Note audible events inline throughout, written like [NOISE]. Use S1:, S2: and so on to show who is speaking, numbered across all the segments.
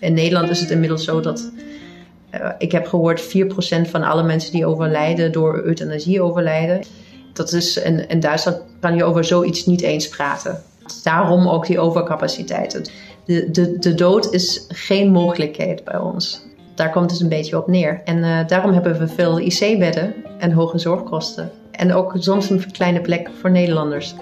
S1: In Nederland is het inmiddels zo dat uh, ik heb gehoord 4% van alle mensen die overlijden door euthanasie overlijden. Dat is, in, in Duitsland kan je over zoiets niet eens praten. Daarom ook die overcapaciteit. De, de, de dood is geen mogelijkheid bij ons. Daar komt het een beetje op neer. En uh, daarom hebben we veel IC-bedden en hoge zorgkosten. En ook soms een kleine plek voor Nederlanders.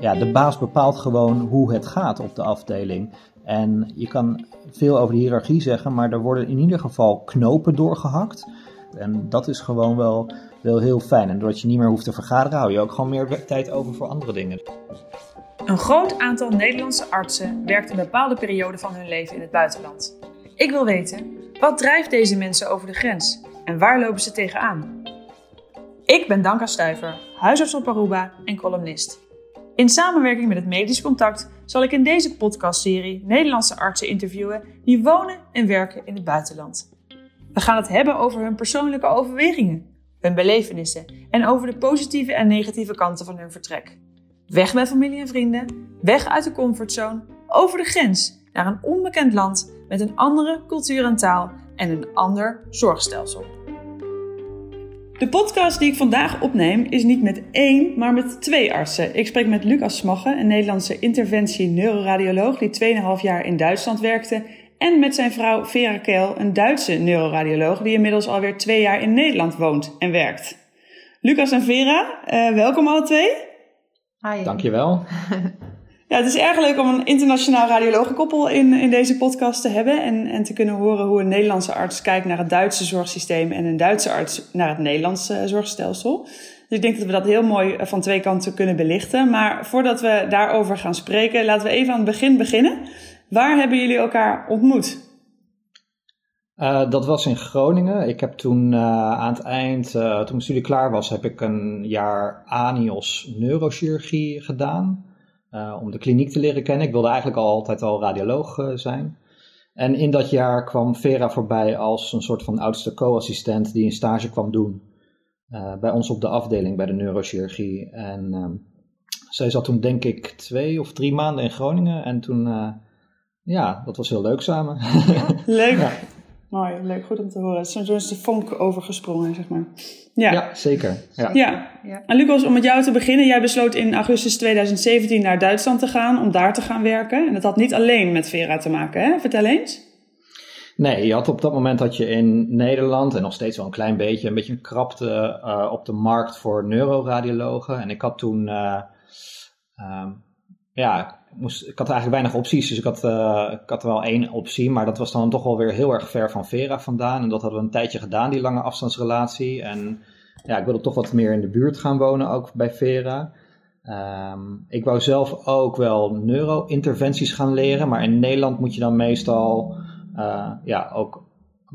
S2: Ja, de baas bepaalt gewoon hoe het gaat op de afdeling. En je kan veel over de hiërarchie zeggen, maar er worden in ieder geval knopen doorgehakt. En dat is gewoon wel, wel heel fijn. En doordat je niet meer hoeft te vergaderen, hou je ook gewoon meer tijd over voor andere dingen.
S3: Een groot aantal Nederlandse artsen werkt een bepaalde periode van hun leven in het buitenland. Ik wil weten, wat drijft deze mensen over de grens en waar lopen ze tegenaan? Ik ben Danka Stuiver, huisarts op Aruba en columnist. In samenwerking met het Medisch Contact zal ik in deze podcastserie Nederlandse artsen interviewen die wonen en werken in het buitenland. We gaan het hebben over hun persoonlijke overwegingen, hun belevenissen en over de positieve en negatieve kanten van hun vertrek. Weg met familie en vrienden, weg uit de comfortzone, over de grens naar een onbekend land met een andere cultuur en taal en een ander zorgstelsel. De podcast die ik vandaag opneem is niet met één, maar met twee artsen. Ik spreek met Lucas Smagge, een Nederlandse interventie-neuroradioloog die 2,5 jaar in Duitsland werkte. En met zijn vrouw Vera Keel, een Duitse neuroradioloog die inmiddels alweer twee jaar in Nederland woont en werkt. Lucas en Vera, uh, welkom alle twee.
S1: Hi.
S2: Dankjewel. [LAUGHS]
S3: Ja, het is erg leuk om een internationaal radiologenkoppel in, in deze podcast te hebben. En, en te kunnen horen hoe een Nederlandse arts kijkt naar het Duitse zorgsysteem en een Duitse arts naar het Nederlandse zorgstelsel. Dus ik denk dat we dat heel mooi van twee kanten kunnen belichten. Maar voordat we daarover gaan spreken, laten we even aan het begin beginnen. Waar hebben jullie elkaar ontmoet?
S2: Uh, dat was in Groningen. Ik heb toen uh, aan het eind, toen mijn studie klaar was, heb ik een jaar ANIOS neurochirurgie gedaan. Uh, om de kliniek te leren kennen. Ik wilde eigenlijk al altijd al radioloog uh, zijn. En in dat jaar kwam Vera voorbij als een soort van oudste co-assistent die een stage kwam doen. Uh, bij ons op de afdeling bij de neurochirurgie. En ehm, zij zat toen denk ik twee of drie maanden in Groningen. En toen, ja, dat was heel leuk samen.
S3: Ja, leuk. [LAUGHS] ja. Mooi, leuk, goed om te horen. Zo is de vonk overgesprongen, zeg maar.
S2: Ja, ja zeker. Ja.
S3: ja. ja. En Lucas, om met jou te beginnen. Jij besloot in augustus 2017 naar Duitsland te gaan om daar te gaan werken. En dat had niet alleen met Vera te maken, hè? Vertel eens.
S2: Nee, je had op dat moment dat je in Nederland, en nog steeds wel een klein beetje, een beetje een krapte uh, op de markt voor neuroradiologen. En ik had toen, uh, uh, ja, moest, ik had eigenlijk weinig opties, dus ik had, uh, ik had wel één optie, maar dat was dan toch wel weer heel erg ver van Vera vandaan. En dat hadden we een tijdje gedaan, die lange afstandsrelatie. En ja, ik wilde toch wat meer in de buurt gaan wonen, ook bij Vera. Um, ik wou zelf ook wel neuro-interventies gaan leren, maar in Nederland moet je dan meestal uh, ja, ook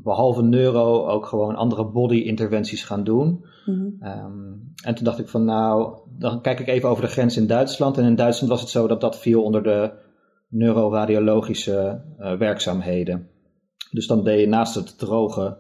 S2: behalve neuro ook gewoon andere body-interventies gaan doen. Mm -hmm. um, en toen dacht ik van nou, dan kijk ik even over de grens in Duitsland. En in Duitsland was het zo dat dat viel onder de neuroradiologische uh, werkzaamheden. Dus dan deed je naast het droge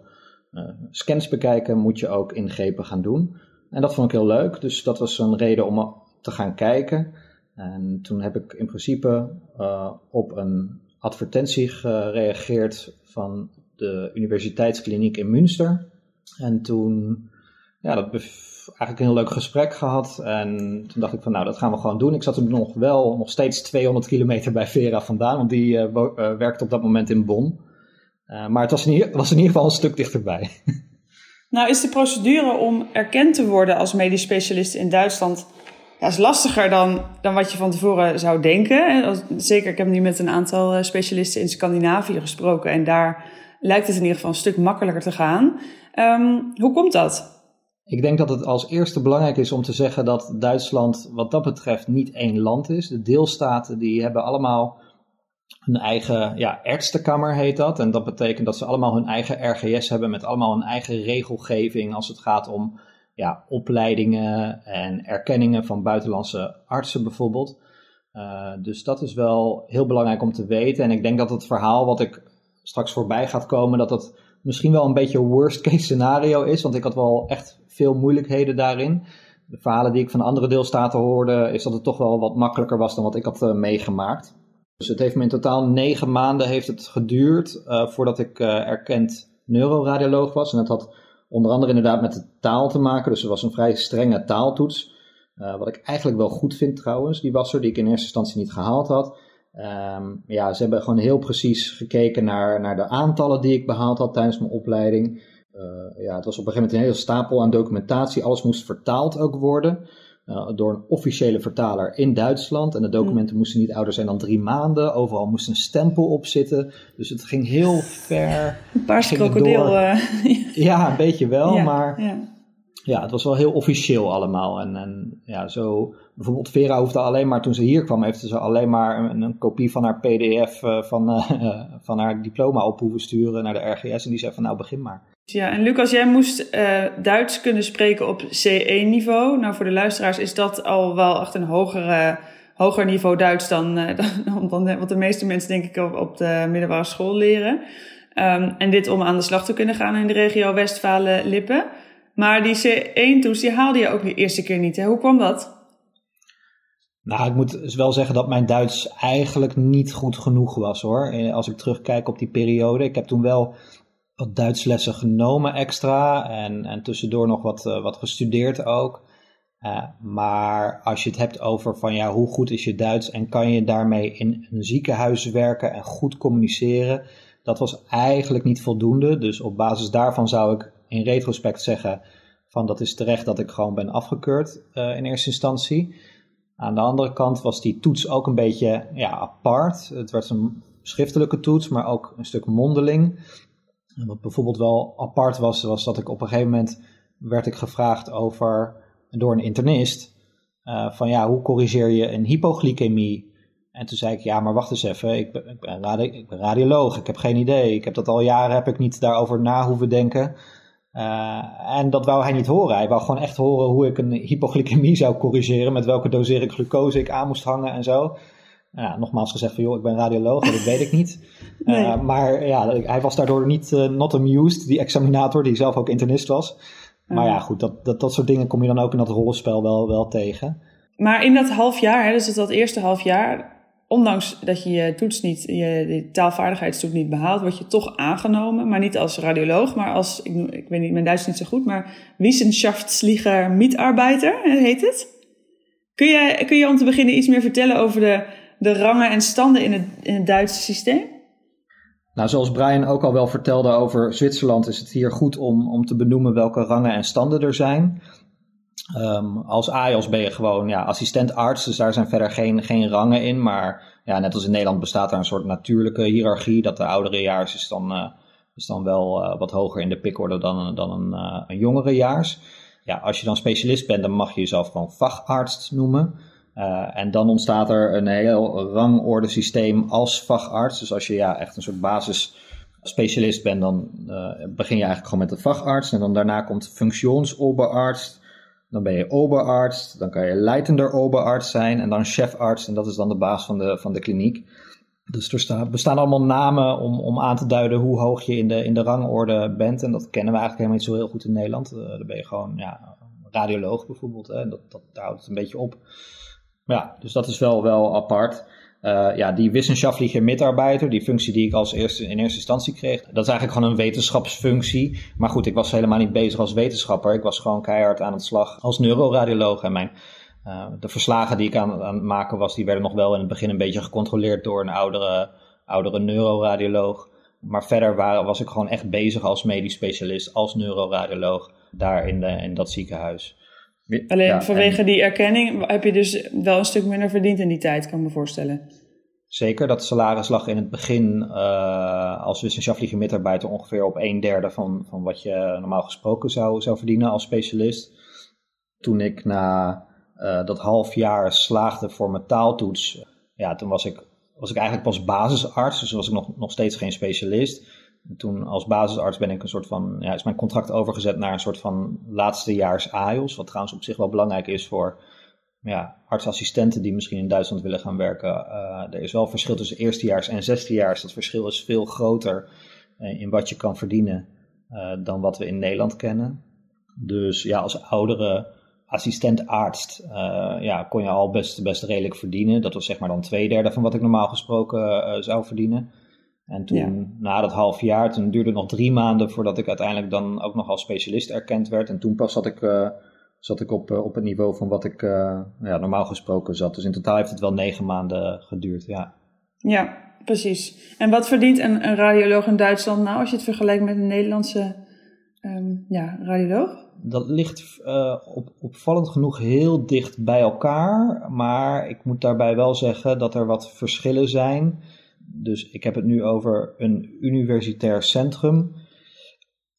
S2: uh, scans bekijken, moet je ook ingrepen gaan doen. En dat vond ik heel leuk, dus dat was een reden om te gaan kijken. En toen heb ik in principe uh, op een advertentie gereageerd van de universiteitskliniek in Münster. En toen, ja, dat eigenlijk een heel leuk gesprek gehad. En toen dacht ik van, nou, dat gaan we gewoon doen. Ik zat toen nog wel, nog steeds 200 kilometer bij Vera vandaan, want die uh, uh, werkte op dat moment in Bonn. Uh, maar het was in, ieder, was in ieder geval een stuk dichterbij. [LAUGHS]
S3: Nou, is de procedure om erkend te worden als medisch specialist in Duitsland ja, is lastiger dan, dan wat je van tevoren zou denken. Zeker, ik heb nu met een aantal specialisten in Scandinavië gesproken en daar lijkt het in ieder geval een stuk makkelijker te gaan. Um, hoe komt dat?
S2: Ik denk dat het als eerste belangrijk is om te zeggen dat Duitsland wat dat betreft niet één land is. De deelstaten die hebben allemaal hun eigen ja, artsenkamer heet dat. En dat betekent dat ze allemaal hun eigen RGS hebben met allemaal hun eigen regelgeving als het gaat om ja, opleidingen en erkenningen van buitenlandse artsen bijvoorbeeld. Uh, dus dat is wel heel belangrijk om te weten. En ik denk dat het verhaal wat ik straks voorbij gaat komen, dat het misschien wel een beetje worst case scenario is. Want ik had wel echt veel moeilijkheden daarin. De verhalen die ik van andere deelstaten hoorde, is dat het toch wel wat makkelijker was dan wat ik had uh, meegemaakt. Dus het heeft me in totaal negen maanden heeft het geduurd voordat ik erkend neuroradioloog was. En dat had onder andere inderdaad met de taal te maken. Dus er was een vrij strenge taaltoets. wat ik eigenlijk wel goed vind trouwens, die was er, die ik in eerste instantie niet gehaald had. Ehm, ja, ze hebben gewoon heel precies gekeken naar, naar de aantallen die ik behaald had tijdens mijn opleiding. Uh, ja, het was op een gegeven moment een hele stapel aan documentatie. Alles moest vertaald ook worden uh, door een officiële vertaler in Duitsland. En de documenten mm. moesten niet ouder zijn dan drie maanden. Overal moest een stempel op zitten. Dus het ging heel ver.
S3: Een paars krokodil. Uh, [LAUGHS]
S2: ja, een beetje wel, ja, maar ja. ja. het was wel heel officieel allemaal. En, en ja, zo bijvoorbeeld Vera hoefde alleen maar, toen ze hier kwam, heeft ze alleen maar een, een kopie van haar pdf uh, van, [LAUGHS] van haar diploma op hoeven sturen naar de RGS. En die zei van nou begin maar.
S3: Ja, en Lucas, jij moest uh, Duits kunnen spreken op C1-niveau. Nou, voor de luisteraars is dat al wel echt een hogere, hoger niveau Duits dan, [LAUGHS] dan, dan wat de meeste mensen denk ik op, op de middelbare school leren. Um, en dit om aan de slag te kunnen gaan in de regio Westfalen-Lippen. Maar die C1-toets, die haalde je ook de eerste keer niet. Hè? Hoe kwam dat?
S2: Nou, ik moet dus wel zeggen dat mijn Duits eigenlijk niet goed genoeg was hoor. Eh, als ik terugkijk op die periode. Ik heb toen wel wat Duitslessen genomen extra. En, en tussendoor nog wat, uh, wat gestudeerd ook. Uh, maar als je het hebt over van ja, hoe goed is je Duits en kan je daarmee in een ziekenhuis werken en goed communiceren, dat was eigenlijk niet voldoende. Dus op basis daarvan zou ik in retrospect zeggen van dat is terecht dat ik gewoon ben afgekeurd uh, in eerste instantie. Aan de andere kant was die toets ook een beetje ja, apart. Het werd een schriftelijke toets, maar ook een stuk mondeling. Wat bijvoorbeeld wel apart was, was dat ik op een gegeven moment werd ik gevraagd over, door een internist, uh, van ja, hoe corrigeer je een hypoglycemie? En toen zei ik, ja, maar wacht eens even, ik ben, radioloog, ik heb geen idee. Ik heb dat al jaren, heb ik niet daarover na hoeven denken. Uh, en dat wou hij niet horen. Hij wou gewoon echt horen hoe ik een hypoglycemie zou corrigeren. Met welke dosering glucose ik aan moest hangen en zo. Nou, nogmaals gezegd van joh, ik ben radioloog, dat weet ik niet. Nee. Uh, maar ja, hij was daardoor niet uh, not amused, die examinator, die zelf ook internist was. Maar ja, goed, dat, dat, dat soort dingen kom je dan ook in dat rollenspel wel, wel tegen.
S3: Maar in dat half jaar, hè, dus dat eerste half jaar, ondanks dat je je toets niet, je taalvaardigheidstoets niet behaalt, word je toch aangenomen. Maar niet als radioloog, maar als, ik, ik weet niet, mijn Duits is niet zo goed, maar Wissenschaftslieger Mitarbeiter heet het. Kun je, kun je om te beginnen iets meer vertellen over de, de rangen en standen in het, in het Duitse systeem?
S2: Nou, zoals Brian ook al wel vertelde over Zwitserland, is het hier goed om, om te benoemen welke rangen en standen er zijn. Um, als AIOS ben je gewoon ja, assistent arts, dus daar zijn verder geen, geen rangen in. Maar ja, net als in Nederland bestaat er een soort natuurlijke hiërarchie. Dat de oudere jaars is dan, uh, is dan wel uh, wat hoger in de pikorde dan, dan een, een jongere jaars. Ja, als je dan specialist bent, dan mag je jezelf gewoon vacharts noemen. En dan ontstaat er een heel rangordesysteem als vacharts. Dus als je ja, echt een soort basis specialist bent, dan begin je eigenlijk gewoon met de vacharts. En dan daarna komt functionsoberarts dan ben je oberarts, dan kan je leidender oberarts zijn en dan chefarts en dat is dan de baas van de, van de kliniek. Dus er staan, bestaan allemaal namen om, om aan te duiden hoe hoog je in de, in de rangorde bent. En dat kennen we eigenlijk helemaal niet zo heel goed in Nederland. Uh, dan ben je gewoon ja, radioloog bijvoorbeeld. Hè? Dat, dat, daar houdt het een beetje op. Ja, dus dat is wel, wel apart. Uh, ja, die wissenschaftliche mitarbeiter, die functie die ik als eerste, in eerste instantie kreeg, dat is eigenlijk gewoon een wetenschapsfunctie. Maar goed, ik was helemaal niet bezig als wetenschapper. Ik was gewoon keihard aan het slag als neuroradioloog. En mijn, uh, de verslagen die ik aan, aan het maken was, die werden nog wel in het begin een beetje gecontroleerd door een oudere, oudere neuroradioloog. Maar verder was ik gewoon echt bezig als medisch specialist, als neuroradioloog, daar in, de, in dat ziekenhuis.
S3: Alleen vanwege die erkenning heb je dus wel een stuk minder verdiend in die tijd, kan ik me voorstellen.
S2: Zeker, dat salaris lag in het begin uh, als wetenschappelijke medarbeiter ongeveer op een derde van, van wat je normaal gesproken zou, zou verdienen als specialist. Toen ik na uh, dat half jaar slaagde voor mijn taaltoets, ja, toen was ik, was ik eigenlijk pas basisarts, dus was ik nog, nog steeds geen specialist toen als basisarts ben ik een soort van, ja, is mijn contract overgezet naar een soort van laatstejaars AIOS. Wat trouwens op zich wel belangrijk is voor ja, artsassistenten die misschien in Duitsland willen gaan werken. Uh, er is wel verschil tussen eerstejaars en zesdejaars. Dat verschil is veel groter uh, in wat je kan verdienen uh, dan wat we in Nederland kennen. Dus ja, als oudere assistent arts ja, kon je al best, best redelijk verdienen. Dat was zeg maar dan twee derde van wat ik normaal gesproken zou verdienen. En toen, na dat half jaar, toen duurde het nog drie maanden voordat ik uiteindelijk dan ook nog als specialist erkend werd. En toen pas zat ik, uh, zat ik op, uh, op het niveau van wat ik uh, ja, normaal gesproken zat. Dus in totaal heeft het wel negen maanden geduurd, ja.
S3: Ja, precies. En wat verdient een, een radioloog in Duitsland nou als je het vergelijkt met een Nederlandse um, ja, radioloog?
S2: Dat ligt op, opvallend genoeg heel dicht bij elkaar. Maar ik moet daarbij wel zeggen dat er wat verschillen zijn dus ik heb het nu over een universitair centrum.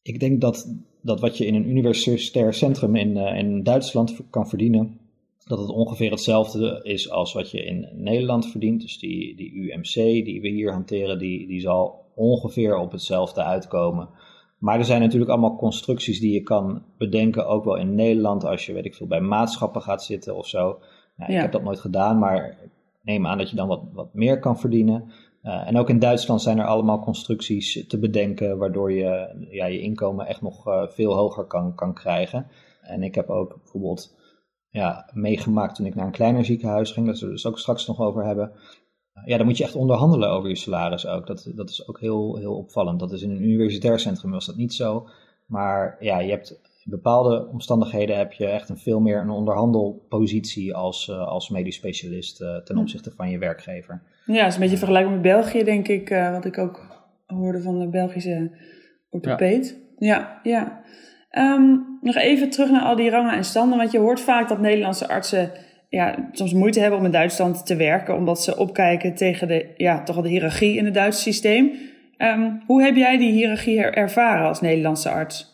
S2: Ik denk dat, dat wat je in een universitair centrum in, uh, in Duitsland kan verdienen, dat het ongeveer hetzelfde is als wat je in Nederland verdient. Dus die, die UMC die we hier hanteren, die, die zal ongeveer op hetzelfde uitkomen. Maar er zijn natuurlijk allemaal constructies die je kan bedenken, ook wel in Nederland, als je weet ik veel bij maatschappen gaat zitten of zo. Nou, Ik heb dat nooit gedaan, maar neem aan dat je dan wat, wat meer kan verdienen. Uh, en ook in Duitsland zijn er allemaal constructies te bedenken waardoor je ja, je inkomen echt nog uh, veel hoger kan, kan krijgen. En ik heb ook bijvoorbeeld ja, meegemaakt toen ik naar een kleiner ziekenhuis ging, dat we het ook straks nog over hebben. ja, dan moet je echt onderhandelen over je salaris ook. Dat, dat is ook heel, heel opvallend. Dat is in een universitair centrum was dat niet zo. Maar ja, je hebt in bepaalde omstandigheden heb je echt een veel meer een onderhandelpositie als, uh, als medisch specialist ten opzichte van je werkgever.
S3: Ja, het is een beetje vergelijkbaar met België, denk ik. Wat ik ook hoorde van de Belgische orthopeed. Ja, ja. ja. Um, nog even terug naar al die rangen en standen. Want je hoort vaak dat Nederlandse artsen ja, soms moeite hebben om in Duitsland te werken. Omdat ze opkijken tegen de, ja, toch al de hiërarchie in het Duitse systeem. Um, hoe heb jij die hiërarchie ervaren als Nederlandse arts?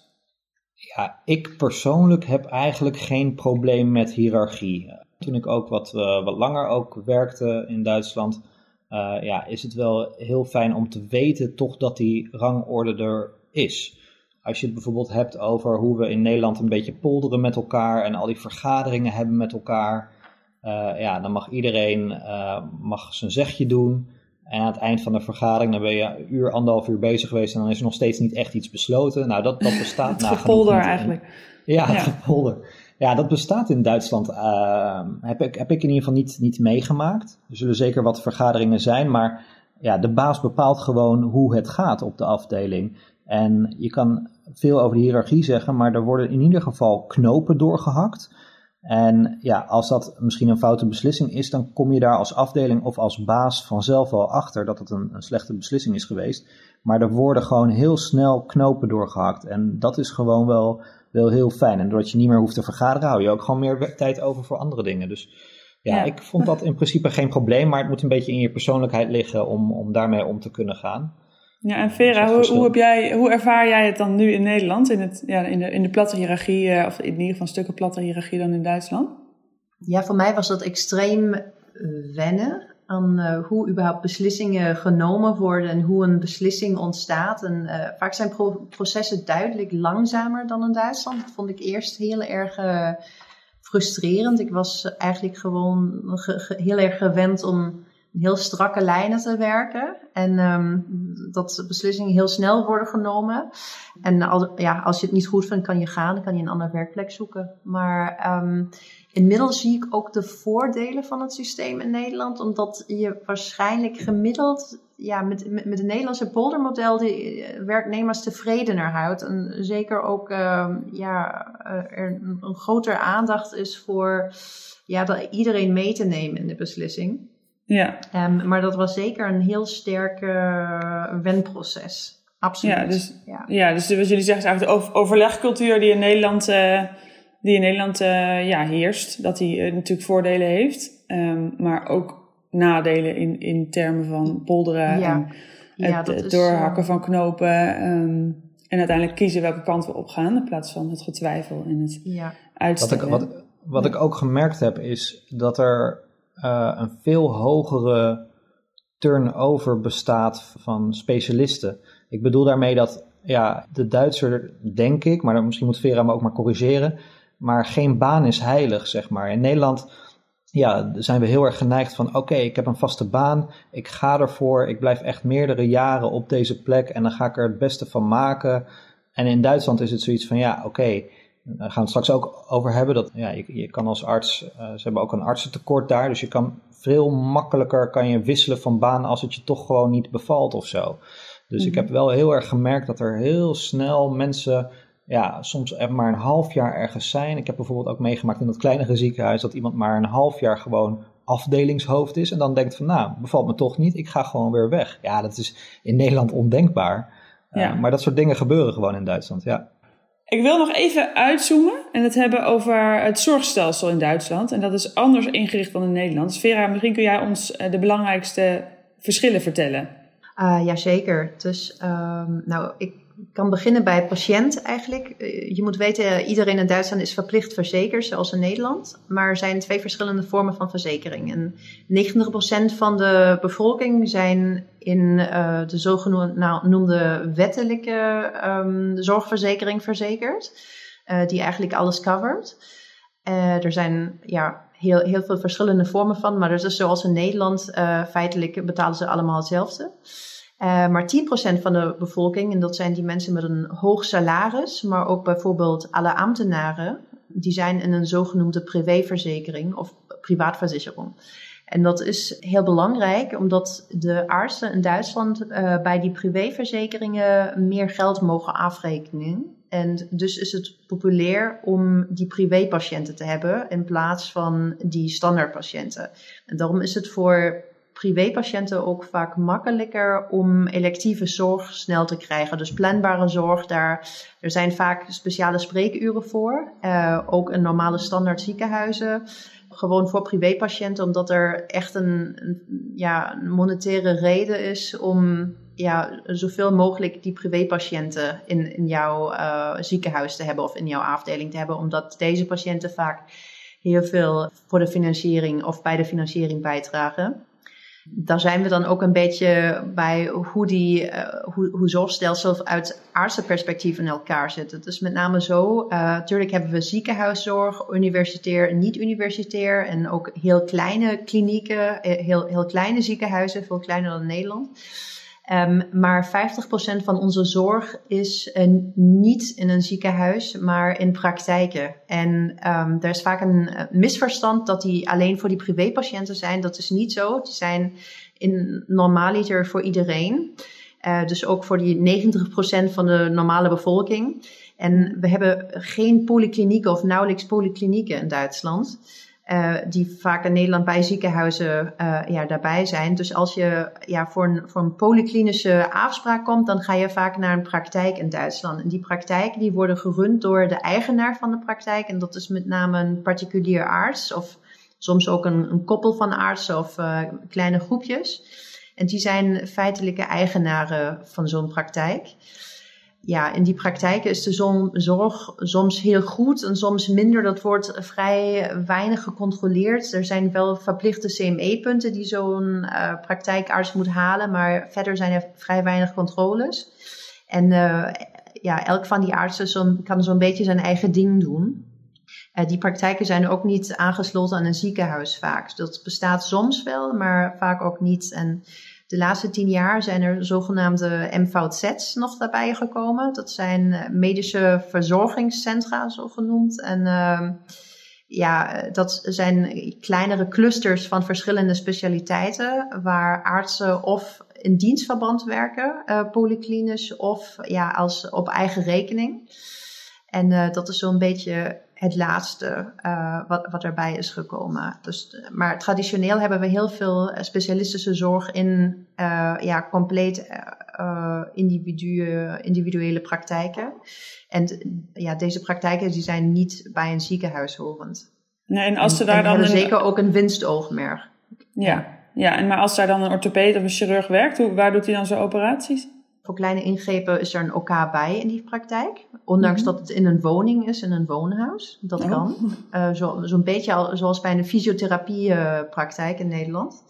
S2: Ja, ik persoonlijk heb eigenlijk geen probleem met hiërarchie. Toen ik ook wat, uh, wat langer ook werkte in Duitsland uh, ja, is het wel heel fijn om te weten toch dat die rangorde er is. Als je het bijvoorbeeld hebt over hoe we in Nederland een beetje polderen met elkaar en al die vergaderingen hebben met elkaar, uh, ja, dan mag iedereen mag zijn zegje doen. En aan het eind van de vergadering dan ben je een uur, anderhalf uur bezig geweest en dan is er nog steeds niet echt iets besloten. Nou, dat, dat bestaat
S3: Het gepolder eigenlijk.
S2: Ja, het ja. gepolder. Ja, dat bestaat in Duitsland. Uh, heb, ik, heb ik in ieder geval niet, niet meegemaakt. Er zullen zeker wat vergaderingen zijn, maar ja, de baas bepaalt gewoon hoe het gaat op de afdeling. En je kan veel over de hiërarchie zeggen, maar er worden in ieder geval knopen doorgehakt. En ja, als dat misschien een foute beslissing is, dan kom je daar als afdeling of als baas vanzelf wel achter dat het een, een slechte beslissing is geweest. Maar er worden gewoon heel snel knopen doorgehakt. En dat is gewoon wel wel heel fijn. En doordat je niet meer hoeft te vergaderen, hou je ook gewoon meer tijd over voor andere dingen. Dus ja, ik vond dat in principe geen probleem, maar het moet een beetje in je persoonlijkheid liggen om, om daarmee om te kunnen gaan.
S3: Ja, en Vera, hoe, hoe, heb jij, hoe ervaar jij het dan nu in Nederland, in, het, ja, in, de, in de platte hiërarchie, uh, of in ieder geval een stukken platte hiërarchie dan in Duitsland?
S1: Ja, voor mij was dat extreem wennen aan uh, hoe überhaupt beslissingen genomen worden en hoe een beslissing ontstaat. En uh, vaak zijn pro processen duidelijk langzamer dan in Duitsland. Dat vond ik eerst heel erg uh, frustrerend. Ik was eigenlijk gewoon heel erg gewend om heel strakke lijnen te werken. En um, dat beslissingen heel snel worden genomen. En als, ja, als je het niet goed vindt, kan je gaan. Dan kan je een andere werkplek zoeken. Maar um, inmiddels zie ik ook de voordelen van het systeem in Nederland. Omdat je waarschijnlijk gemiddeld ja, met, met, het Nederlandse poldermodel de eh, werknemers tevredener houdt. En zeker ook um, ja, er een, grotere aandacht is voor ja, iedereen mee te nemen in de beslissing.
S3: Ja.
S1: Um, maar dat was zeker een heel sterk uh, wenproces. Absoluut.
S3: Ja, dus, ja. ja, dus wat jullie zeggen is eigenlijk de overlegcultuur die in Nederland, uh, die in Nederland uh, ja, heerst. Dat die natuurlijk voordelen heeft, um, maar ook nadelen in, in termen van polderen ja. en ja, het, het doorhakken van knopen. Um, en uiteindelijk kiezen welke kant we op gaan in plaats van het getwijfel en het ja. uitstellen.
S2: Wat ik, wat, wat ik ook gemerkt heb is dat er uh, een veel hogere turnover bestaat van specialisten. Ik bedoel daarmee dat ja, de Duitser, denk ik, maar misschien moet Vera me ook maar corrigeren, maar geen baan is heilig, zeg maar. In Nederland ja, zijn we heel erg geneigd van oké, ik heb een vaste baan, ik ga ervoor, ik blijf echt meerdere jaren op deze plek en dan ga ik er het beste van maken. En in Duitsland is het zoiets van ja, oké, daar gaan we het straks ook over hebben. Dat, ja, je, je kan als arts, ze hebben ook een artsentekort daar, dus je kan veel makkelijker kan je wisselen van baan als het je toch gewoon niet bevalt of zo. Dus ik mhm. heb wel heel erg gemerkt dat er heel snel mensen ja, soms maar een half jaar ergens zijn. Ik heb bijvoorbeeld ook meegemaakt in dat kleinere ziekenhuis dat iemand maar een half jaar gewoon afdelingshoofd is en dan denkt van nou, bevalt me toch niet, ik ga gewoon weer weg. Ja, dat is in Nederland ondenkbaar. Eh, ja. maar dat soort dingen gebeuren gewoon in Duitsland, ja.
S3: Ik wil nog even uitzoomen en het hebben over het zorgstelsel in Duitsland. En dat is anders ingericht dan in Nederland. Dus Vera, misschien kun jij ons eh, de belangrijkste verschillen vertellen.
S1: Uh, jazeker. Dus um, nou, ik kan beginnen bij patiënt eigenlijk. Eh, je moet weten, iedereen in Duitsland is verplicht verzekerd, zoals in Nederland. Maar er zijn twee verschillende vormen van verzekering. En 90% van de bevolking zijn in uh, de zogenoemde wettelijke um, zorgverzekering verzekerd. Uh, die eigenlijk alles covert. er zijn ja, heel, heel veel verschillende vormen van, maar dus zoals in Nederland, feitelijk betalen ze allemaal hetzelfde. Uh, maar 10% van de bevolking, en dat zijn die mensen met een hoog salaris, maar ook bijvoorbeeld alle ambtenaren, die zijn in een zogenoemde privéverzekering of privaatverzekering. En dat is heel belangrijk, omdat de artsen in Duitsland uh, bij die privéverzekeringen meer geld mogen afrekenen. En dus is het populair om die privépatiënten te hebben in plaats van die standaardpatiënten. En daarom is het voor privépatiënten ook vaak makkelijker om electieve zorg snel te krijgen. Dus planbare zorg, daar, er zijn vaak speciale spreekuren voor. Uh, ook in normale standaard ziekenhuizen. Gewoon voor privépatiënten, omdat er echt een, ja, monetaire reden is om ja, zoveel mogelijk die privépatiënten in, in jouw uh, ziekenhuis te hebben of in jouw afdeling te hebben. Omdat deze patiënten vaak heel veel voor de financiering of bij de financiering bijdragen daar zijn we dan ook een beetje bij hoe, die, uh, hoe, hoe zorgstelsel uit artsenperspectief in elkaar zit. Het is met name zo, natuurlijk eh, hebben we ziekenhuiszorg, universitair en niet-universitair en ook heel kleine klinieken, eh, heel, heel kleine ziekenhuizen, veel kleiner dan Nederland. Um, maar 50% van onze zorg is uh, niet in een ziekenhuis, maar in praktijken. En um, er is vaak een uh, misverstand dat die alleen voor die privépatiënten zijn. Dat is niet zo. Die zijn in normaaliter voor iedereen. Uh, dus ook voor die 90% van de normale bevolking. En we hebben geen polyklinieken of nauwelijks polyklinieken in Duitsland. Uh, die vaak in Nederland bij ziekenhuizen uh, ja, daarbij zijn. Dus als je ja, voor, een, voor een polyklinische afspraak komt, dan ga je vaak naar een praktijk in Duitsland. En die praktijken die worden gerund door de eigenaar van de praktijk. En dat is met name een particulier arts of soms ook een, een koppel van artsen of uh, kleine groepjes. En die zijn feitelijke eigenaren van zo'n praktijk ja, in die praktijken is de zorg soms heel goed en soms minder. Dat wordt vrij weinig gecontroleerd. Er zijn wel verplichte CME-punten die zo'n uh, praktijkarts moet halen, maar verder zijn er vrij weinig controles. En uh, ja, elk van die artsen zo, kan zo'n beetje zijn eigen ding doen. Uh, die praktijken zijn ook niet aangesloten aan een ziekenhuis vaak. Dat bestaat soms wel, maar vaak ook niet. En de laatste tien jaar zijn er zogenaamde MVZ's nog daarbij gekomen. Dat zijn eh, medische verzorgingscentra, zo genoemd. En uh, ja, dat zijn kleinere clusters van verschillende specialiteiten, waar artsen of in dienstverband werken, uh, polyklinisch, of ja, als op eigen rekening. En uh, dat is zo'n beetje het laatste uh, wat, wat erbij is gekomen. Dus, maar traditioneel hebben we heel veel eh, specialistische zorg in uh, ja, compleet uh, individu individuele praktijken. En ja, deze praktijken die zijn niet bij een ziekenhuis horend.
S3: Nee, en als ze daar dan.
S1: Hebben zeker ook een winstoogmerk.
S3: Ja, ja, en maar als daar dan een orthopeed of een chirurg werkt, hoe, waar doet hij dan zijn operaties?
S1: Voor kleine ingrepen is er een OK bij in die praktijk. Ondanks mhm. dat het in een woning is, in een woonhuis. Dat oh. kan. Uh, Zo'n zo beetje al, zoals bij een fysiotherapiepraktijk in Nederland.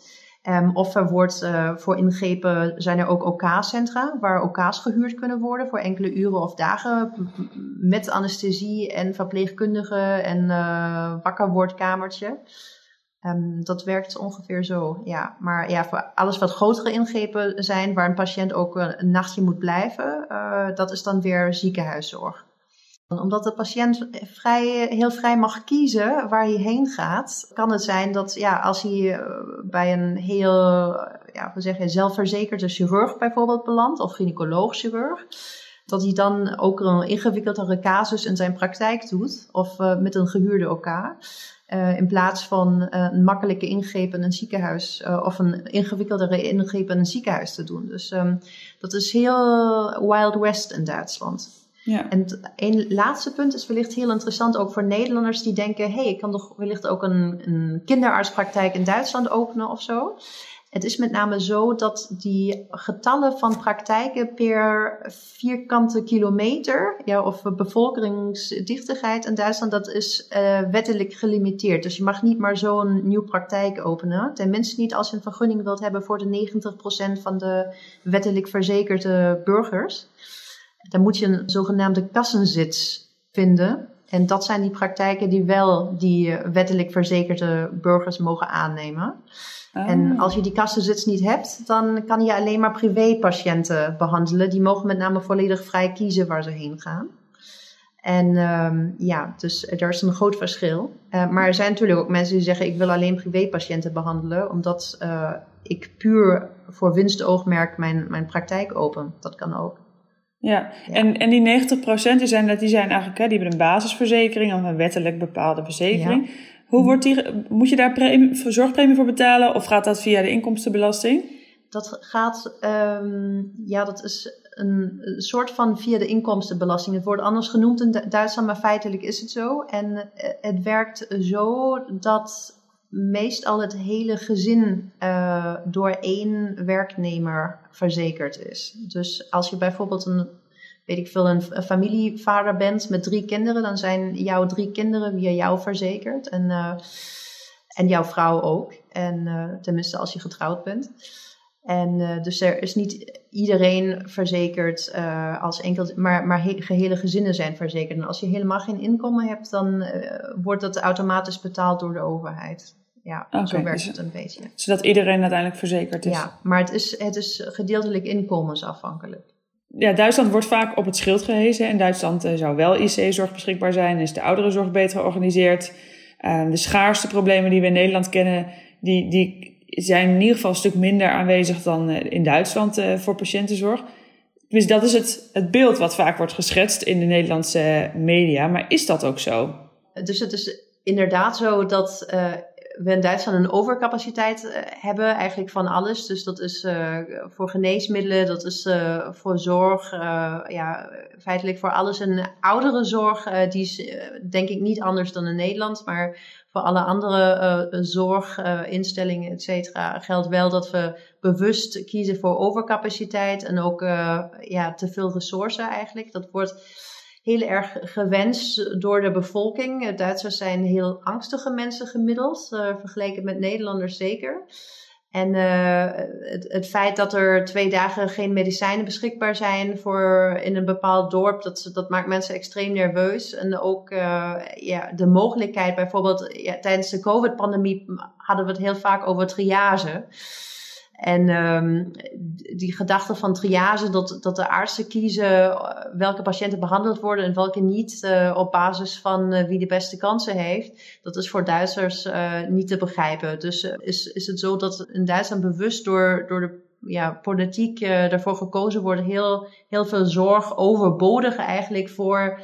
S1: Um, of er wordt uh, voor ingrepen, zijn er ook OK-centra waar OK's gehuurd kunnen worden voor enkele uren of dagen. Met anesthesie en verpleegkundige en uh, wakkerwoordkamertje. Um, dat werkt ongeveer zo, ja. Maar ja, voor alles wat grotere ingrepen zijn, waar een patiënt ook een nachtje moet blijven, uh, dat is dan weer ziekenhuiszorg. Omdat de patiënt vrij, heel vrij mag kiezen waar hij heen gaat, kan het zijn dat ja, als hij eh, bij een heel ja, we zeggen, zelfverzekerde chirurg bijvoorbeeld belandt, of gynaecoloog-chirurg, dat hij dan ook een ingewikkeldere casus in zijn praktijk doet, of uh, met een gehuurde OK. Uh, in plaats van uh, een makkelijke ingreep in een ziekenhuis of een ingewikkeldere ingreep in een ziekenhuis te doen. Dus um, dat is heel Wild West in Duitsland. Ja. En een laatste punt is wellicht heel interessant ook voor Nederlanders die denken: hé, hey, ik kan toch wellicht ook een, een kinderartspraktijk in Duitsland openen of zo. Het is met name zo dat die getallen van praktijken per vierkante kilometer, ja, of bevolkingsdichtigheid in Duitsland, dat is uh, wettelijk gelimiteerd. Dus je mag niet maar zo'n nieuw praktijk openen. Tenminste niet als je een vergunning wilt hebben voor de 90% van de wettelijk verzekerde burgers. Dan moet je een zogenaamde kassenzits vinden. En dat zijn die praktijken die wel die wettelijk verzekerde burgers mogen aannemen. En oh. als je die kassenzits niet hebt, dan kan je alleen maar privépatiënten behandelen. Die mogen met name volledig vrij kiezen waar ze heen gaan. En um, ja, dus er is een groot verschil. Uh, maar er zijn natuurlijk ook mensen die zeggen: ik wil alleen privépatiënten behandelen, omdat uh, ik puur voor winstoogmerk mijn, mijn praktijk open. Dat kan ook.
S3: Ja, ja. En, en die 90% die zijn, die zijn eigenlijk, hè, die hebben een basisverzekering of een wettelijk bepaalde verzekering. Ja. Hoe wordt die, moet je daar premie, zorgpremie voor betalen of gaat dat via de inkomstenbelasting?
S1: Dat gaat, um, ja, dat is een, soort van via de inkomstenbelasting. Het wordt anders genoemd in Duitsland, maar feitelijk is het zo. En eh, het werkt zo dat meestal het hele gezin uh, door één werknemer verzekerd is. Dus als je bijvoorbeeld een weet ik veel, een, familievader bent met drie kinderen, dan zijn jouw drie kinderen via jou verzekerd. En, uh, en jouw vrouw ook. En uh, tenminste als je getrouwd bent. En dus er is niet iedereen verzekerd als enkel, maar, maar he, gehele gezinnen zijn verzekerd. En als je helemaal geen inkomen hebt, dan wordt dat automatisch betaald door de overheid. Ja, okay, zo werkt dus, het een beetje.
S3: Zodat iedereen uiteindelijk verzekerd is.
S1: Ja, maar het is, het is gedeeltelijk inkomensafhankelijk
S3: ja, Duitsland wordt vaak op het schild gehezen. In Duitsland uh, zou wel IC-zorg beschikbaar zijn, is de ouderenzorg beter georganiseerd. Uh, de schaarste problemen die we in Nederland kennen, die, die zijn in ieder geval een stuk minder aanwezig dan uh, in Duitsland voor patiëntenzorg. Dus dat is het, het beeld wat vaak wordt geschetst in de Nederlandse media. Maar is dat ook zo?
S1: Dus het is inderdaad zo dat we in Duitsland een overcapaciteit eh, hebben, eigenlijk van alles. Dus dat is uh, voor geneesmiddelen, dat is uh, voor zorg, ja, feitelijk voor alles. En ouderenzorg, die is denk ik niet anders dan in Nederland, maar voor alle andere zorginstellingen, et cetera, geldt wel dat we bewust kiezen voor overcapaciteit en ook ja, te veel resources eigenlijk. Dat wordt heel erg gewenst door de bevolking. Duitsers zijn heel angstige mensen gemiddeld, uh, vergeleken met Nederlanders zeker. En uh, het, het, feit dat er twee dagen geen medicijnen beschikbaar zijn voor in een bepaald dorp, dat, dat maakt mensen extreem nerveus. En ook ja, de mogelijkheid, bijvoorbeeld ja, tijdens de COVID-pandemie hadden we het heel vaak over triage. En um, die gedachte van triage, dat, dat de artsen kiezen eh, welke patiënten behandeld worden en welke niet, uh, op basis van uh, wie de beste kansen heeft, dat is voor Duitsers niet te begrijpen. Dus is, is het zo dat in Duitsland bewust door, door de ja, politiek ervoor gekozen wordt heel, heel veel zorg overbodig eigenlijk voor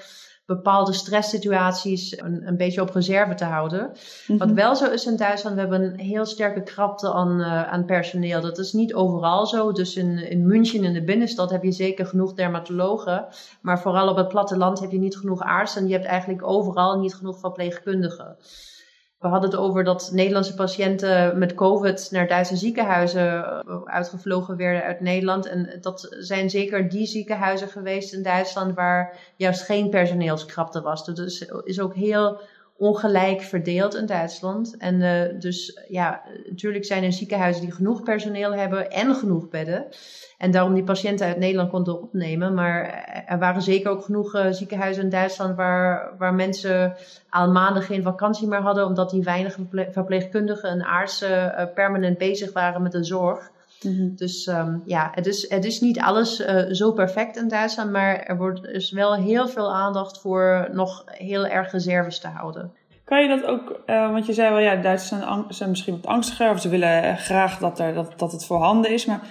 S1: bepaalde stresssituaties een, een beetje op reserve te houden. Wat mhm. wel zo is in Duitsland, we hebben een heel sterke krapte aan, uh, aan personeel. Dat is niet overal zo. Dus in, in München, in de binnenstad, heb je zeker genoeg dermatologen. Maar vooral op het platteland heb je niet genoeg artsen. En je hebt eigenlijk overal niet genoeg verpleegkundigen. We hadden het over dat Nederlandse patiënten met COVID naar Duitse ziekenhuizen eh, uitgevlogen werden uit Nederland. En dat zijn zeker die ziekenhuizen geweest in Duitsland waar juist geen personeelskrapte was. Dus is ook heel ongelijk verdeeld in Duitsland. En uh, dus ja, natuurlijk zijn er ziekenhuizen die genoeg personeel hebben en genoeg bedden. En daarom die patiënten uit Nederland konden opnemen. Maar er waren zeker ook genoeg uh, ziekenhuizen in Duitsland waar, waar mensen al maanden geen vakantie meer hadden, omdat die weinig verpleegkundigen en artsen uh, permanent bezig waren met de zorg. Mhm. Dus ehm, ja, het is, het is niet alles uh, zo perfect in Duitsland, maar er wordt dus wel heel veel aandacht voor nog heel erg reserves te houden.
S3: Kan je dat ook, uh, want je zei wel, ja, Duitsers zijn, zijn, misschien wat angstiger of ze willen graag dat, er, dat, dat het voorhanden is, maar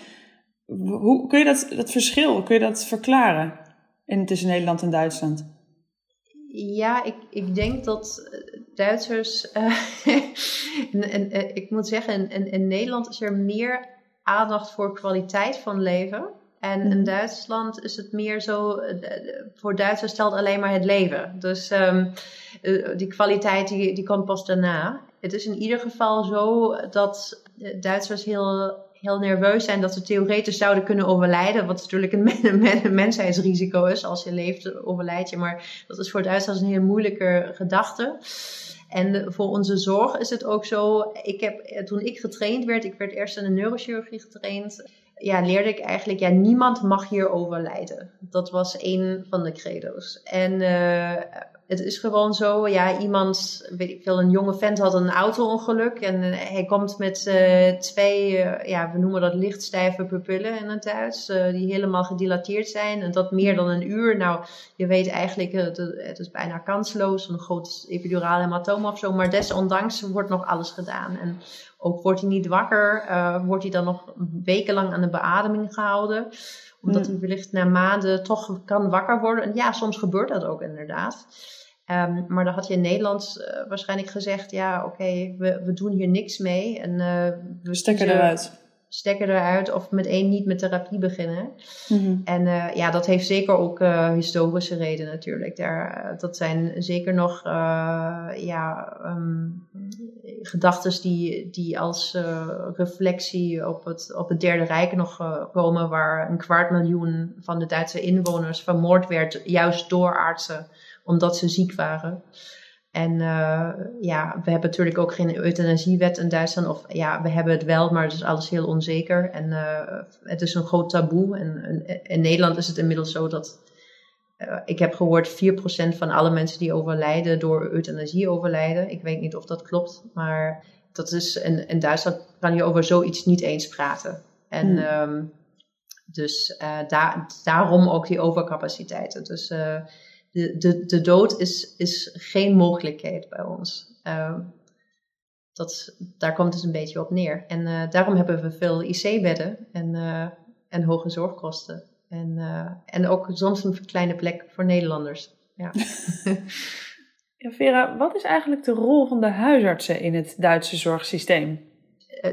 S3: hoe kun je dat, dat verschil, kun je dat verklaren in, tussen Nederland en Duitsland?
S1: Ja, ik, ik denk dat Duitsers, uh, [LAUGHS] en, en, ik moet zeggen, in, in Nederland is er meer aandacht voor kwaliteit van leven. En in mhm. Duitsland is het meer zo, eh, voor Duitsers stelt alleen maar het leven. Dus um, die kwaliteit die, die komt pas daarna. Het is in ieder geval zo dat Duitsers heel, heel nerveus zijn dat ze theoretisch zouden kunnen overlijden. Wat natuurlijk een, een [LAUGHS] mensheidsrisico is. Als je leeft, overlijd je. Maar dat is voor Duitsers een heel moeilijke gedachte. En voor onze zorg is het ook zo. Ik heb, eh, toen ik getraind werd, ik werd eerst in de neurochirurgie getraind. Ja, leerde ik eigenlijk, ja, niemand mag hier overlijden. Dat was een van de credo's. En uh, het is gewoon zo, ja, iemand, weet ik veel, een jonge vent had een auto-ongeluk en eh, hij komt met uh, twee, uh, ja, we noemen dat lichtstijve pupillen in het Duits, die helemaal gedilateerd zijn en dat meer dan een uur. Nou, je weet eigenlijk, het, het is bijna kansloos, een groot epiduraal hematoom of zo, maar desondanks wordt nog alles gedaan. En ook wordt hij niet wakker, wordt hij dan nog wekenlang aan de beademing gehouden omdat hij wellicht na maanden toch kan wakker worden. En ja, soms gebeurt dat ook inderdaad. Um, maar dan had je in Nederland uh, waarschijnlijk gezegd: ja, oké, okay, we, we doen hier niks mee. En uh,
S3: we stekken eruit.
S1: Stekken eruit of meteen niet met therapie beginnen. Mm -hmm. En uh, ja, dat heeft zeker ook historische redenen natuurlijk. Daar, dat zijn zeker nog ja, um, gedachten die, die als reflectie op het, op het Derde Rijk nog komen, waar een kwart miljoen van de Duitse inwoners vermoord werd, juist door artsen omdat ze ziek waren. En uh, ja, we hebben natuurlijk ook geen euthanasiewet in Duitsland. Of ja, we hebben het wel, maar het is alles heel onzeker. En uh, het is een groot taboe. En, en, in Nederland is het inmiddels zo dat. Uh, ik heb gehoord 4% van alle mensen die overlijden door euthanasie overlijden. Ik weet niet of dat klopt, maar dat is. In, in Duitsland kan je over zoiets niet eens praten. En. Hmm. Um, dus daar, daarom ook die overcapaciteiten. Dus de, de, de dood is, is geen mogelijkheid bij ons. Uh, dat, daar komt het een beetje op neer. En uh, daarom hebben we veel IC-bedden en, uh, en hoge zorgkosten. En, uh, en ook soms een kleine plek voor Nederlanders. Ja. [LAUGHS]
S3: ja, Vera, wat is eigenlijk de rol van de huisartsen in het Duitse zorgsysteem?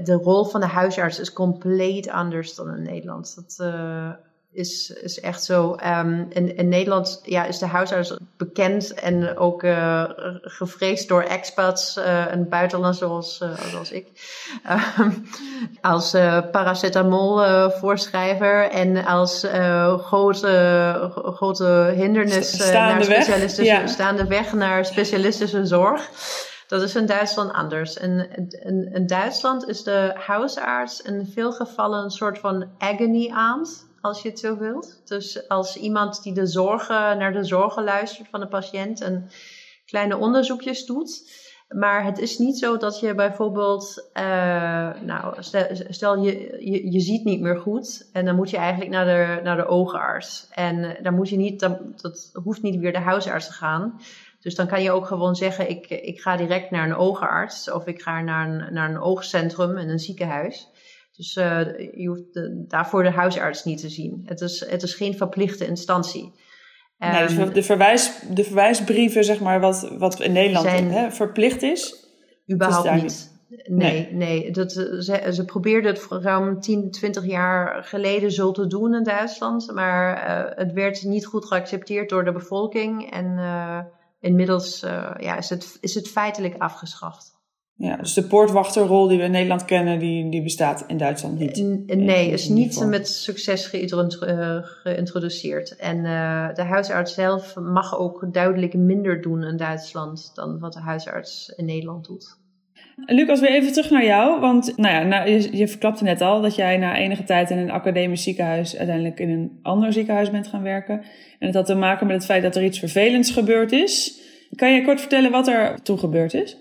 S1: De rol van de huisarts is compleet anders dan in Nederland. Dat, is, is echt zo. Um, in, in Nederland ja, is de huisarts bekend en ook uh, gevreesd door expats uh, en buitenlanders zoals, uh, zoals ik. Um, als paracetamol voorschrijver en als grote, grote hindernis
S3: staande
S1: naar
S3: specialistische, ja.
S1: staande weg naar specialistische zorg. Dat is in Duitsland anders. In, in, in Duitsland is de huisarts in veel gevallen een soort van agony aunt als je het zo wilt. Dus als iemand die de zorgen, naar de zorgen luistert van de patiënt en kleine onderzoekjes doet. Maar het is niet zo dat je bijvoorbeeld, uh, nou, stel, je, je, je, ziet niet meer goed en dan moet je eigenlijk naar de, naar de oogarts. En dan moet je niet, dan, dat hoeft niet weer de huisarts te gaan. Dus dan kan je ook gewoon zeggen, ik, ik ga direct naar een oogarts of ik ga naar een, naar een oogcentrum in een ziekenhuis. Dus uh, je hoeft de, daarvoor de huisarts niet te zien. Het is, het is geen verplichte instantie.
S3: nee, dus ehm, de, verwijs, de verwijsbrieven, zeg maar, wat, wat in Nederland zijn, hè, verplicht is?
S1: Überhaupt niet. Nee, nee, nee. Dat, ze, ze probeerden het ruim 10, 20 jaar geleden zo te doen in Duitsland. Maar uh, het werd niet goed geaccepteerd door de bevolking. En uh, inmiddels ja, is, het, is het feitelijk afgeschaft.
S3: Ja, dus de poortwachterrol die we in Nederland kennen, die, die bestaat in Duitsland niet.
S1: Nee, is niet met succes eh, geïntroduceerd. En uh, de huisarts zelf mag ook duidelijk minder doen in Duitsland dan wat de huisarts in Nederland doet.
S3: Lucas, weer even terug naar jou. Want nou ja, nou, je, je verklapte net al dat jij na enige tijd in een academisch ziekenhuis uiteindelijk in een ander ziekenhuis bent gaan werken. En het had te maken met het feit dat er iets vervelends gebeurd is. Kan je kort vertellen wat er toen gebeurd is?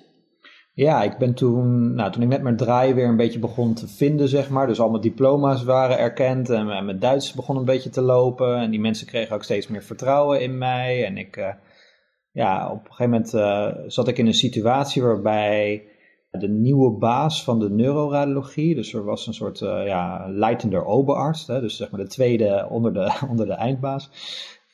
S2: Ja, ik ben toen, nou, toen ik net mijn draai weer een beetje begon te vinden, zeg maar. Dus al mijn diploma's waren erkend en, mijn Duits begon een beetje te lopen. En die mensen kregen ook steeds meer vertrouwen in mij. En ik, uh, ja, op een gegeven moment uh, zat ik in een situatie waarbij de nieuwe baas van de neuroradiologie, dus er was een soort uh, ja, leidender oberarts, hè, dus zeg maar de tweede onder de, [LAUGHS] onder de eindbaas.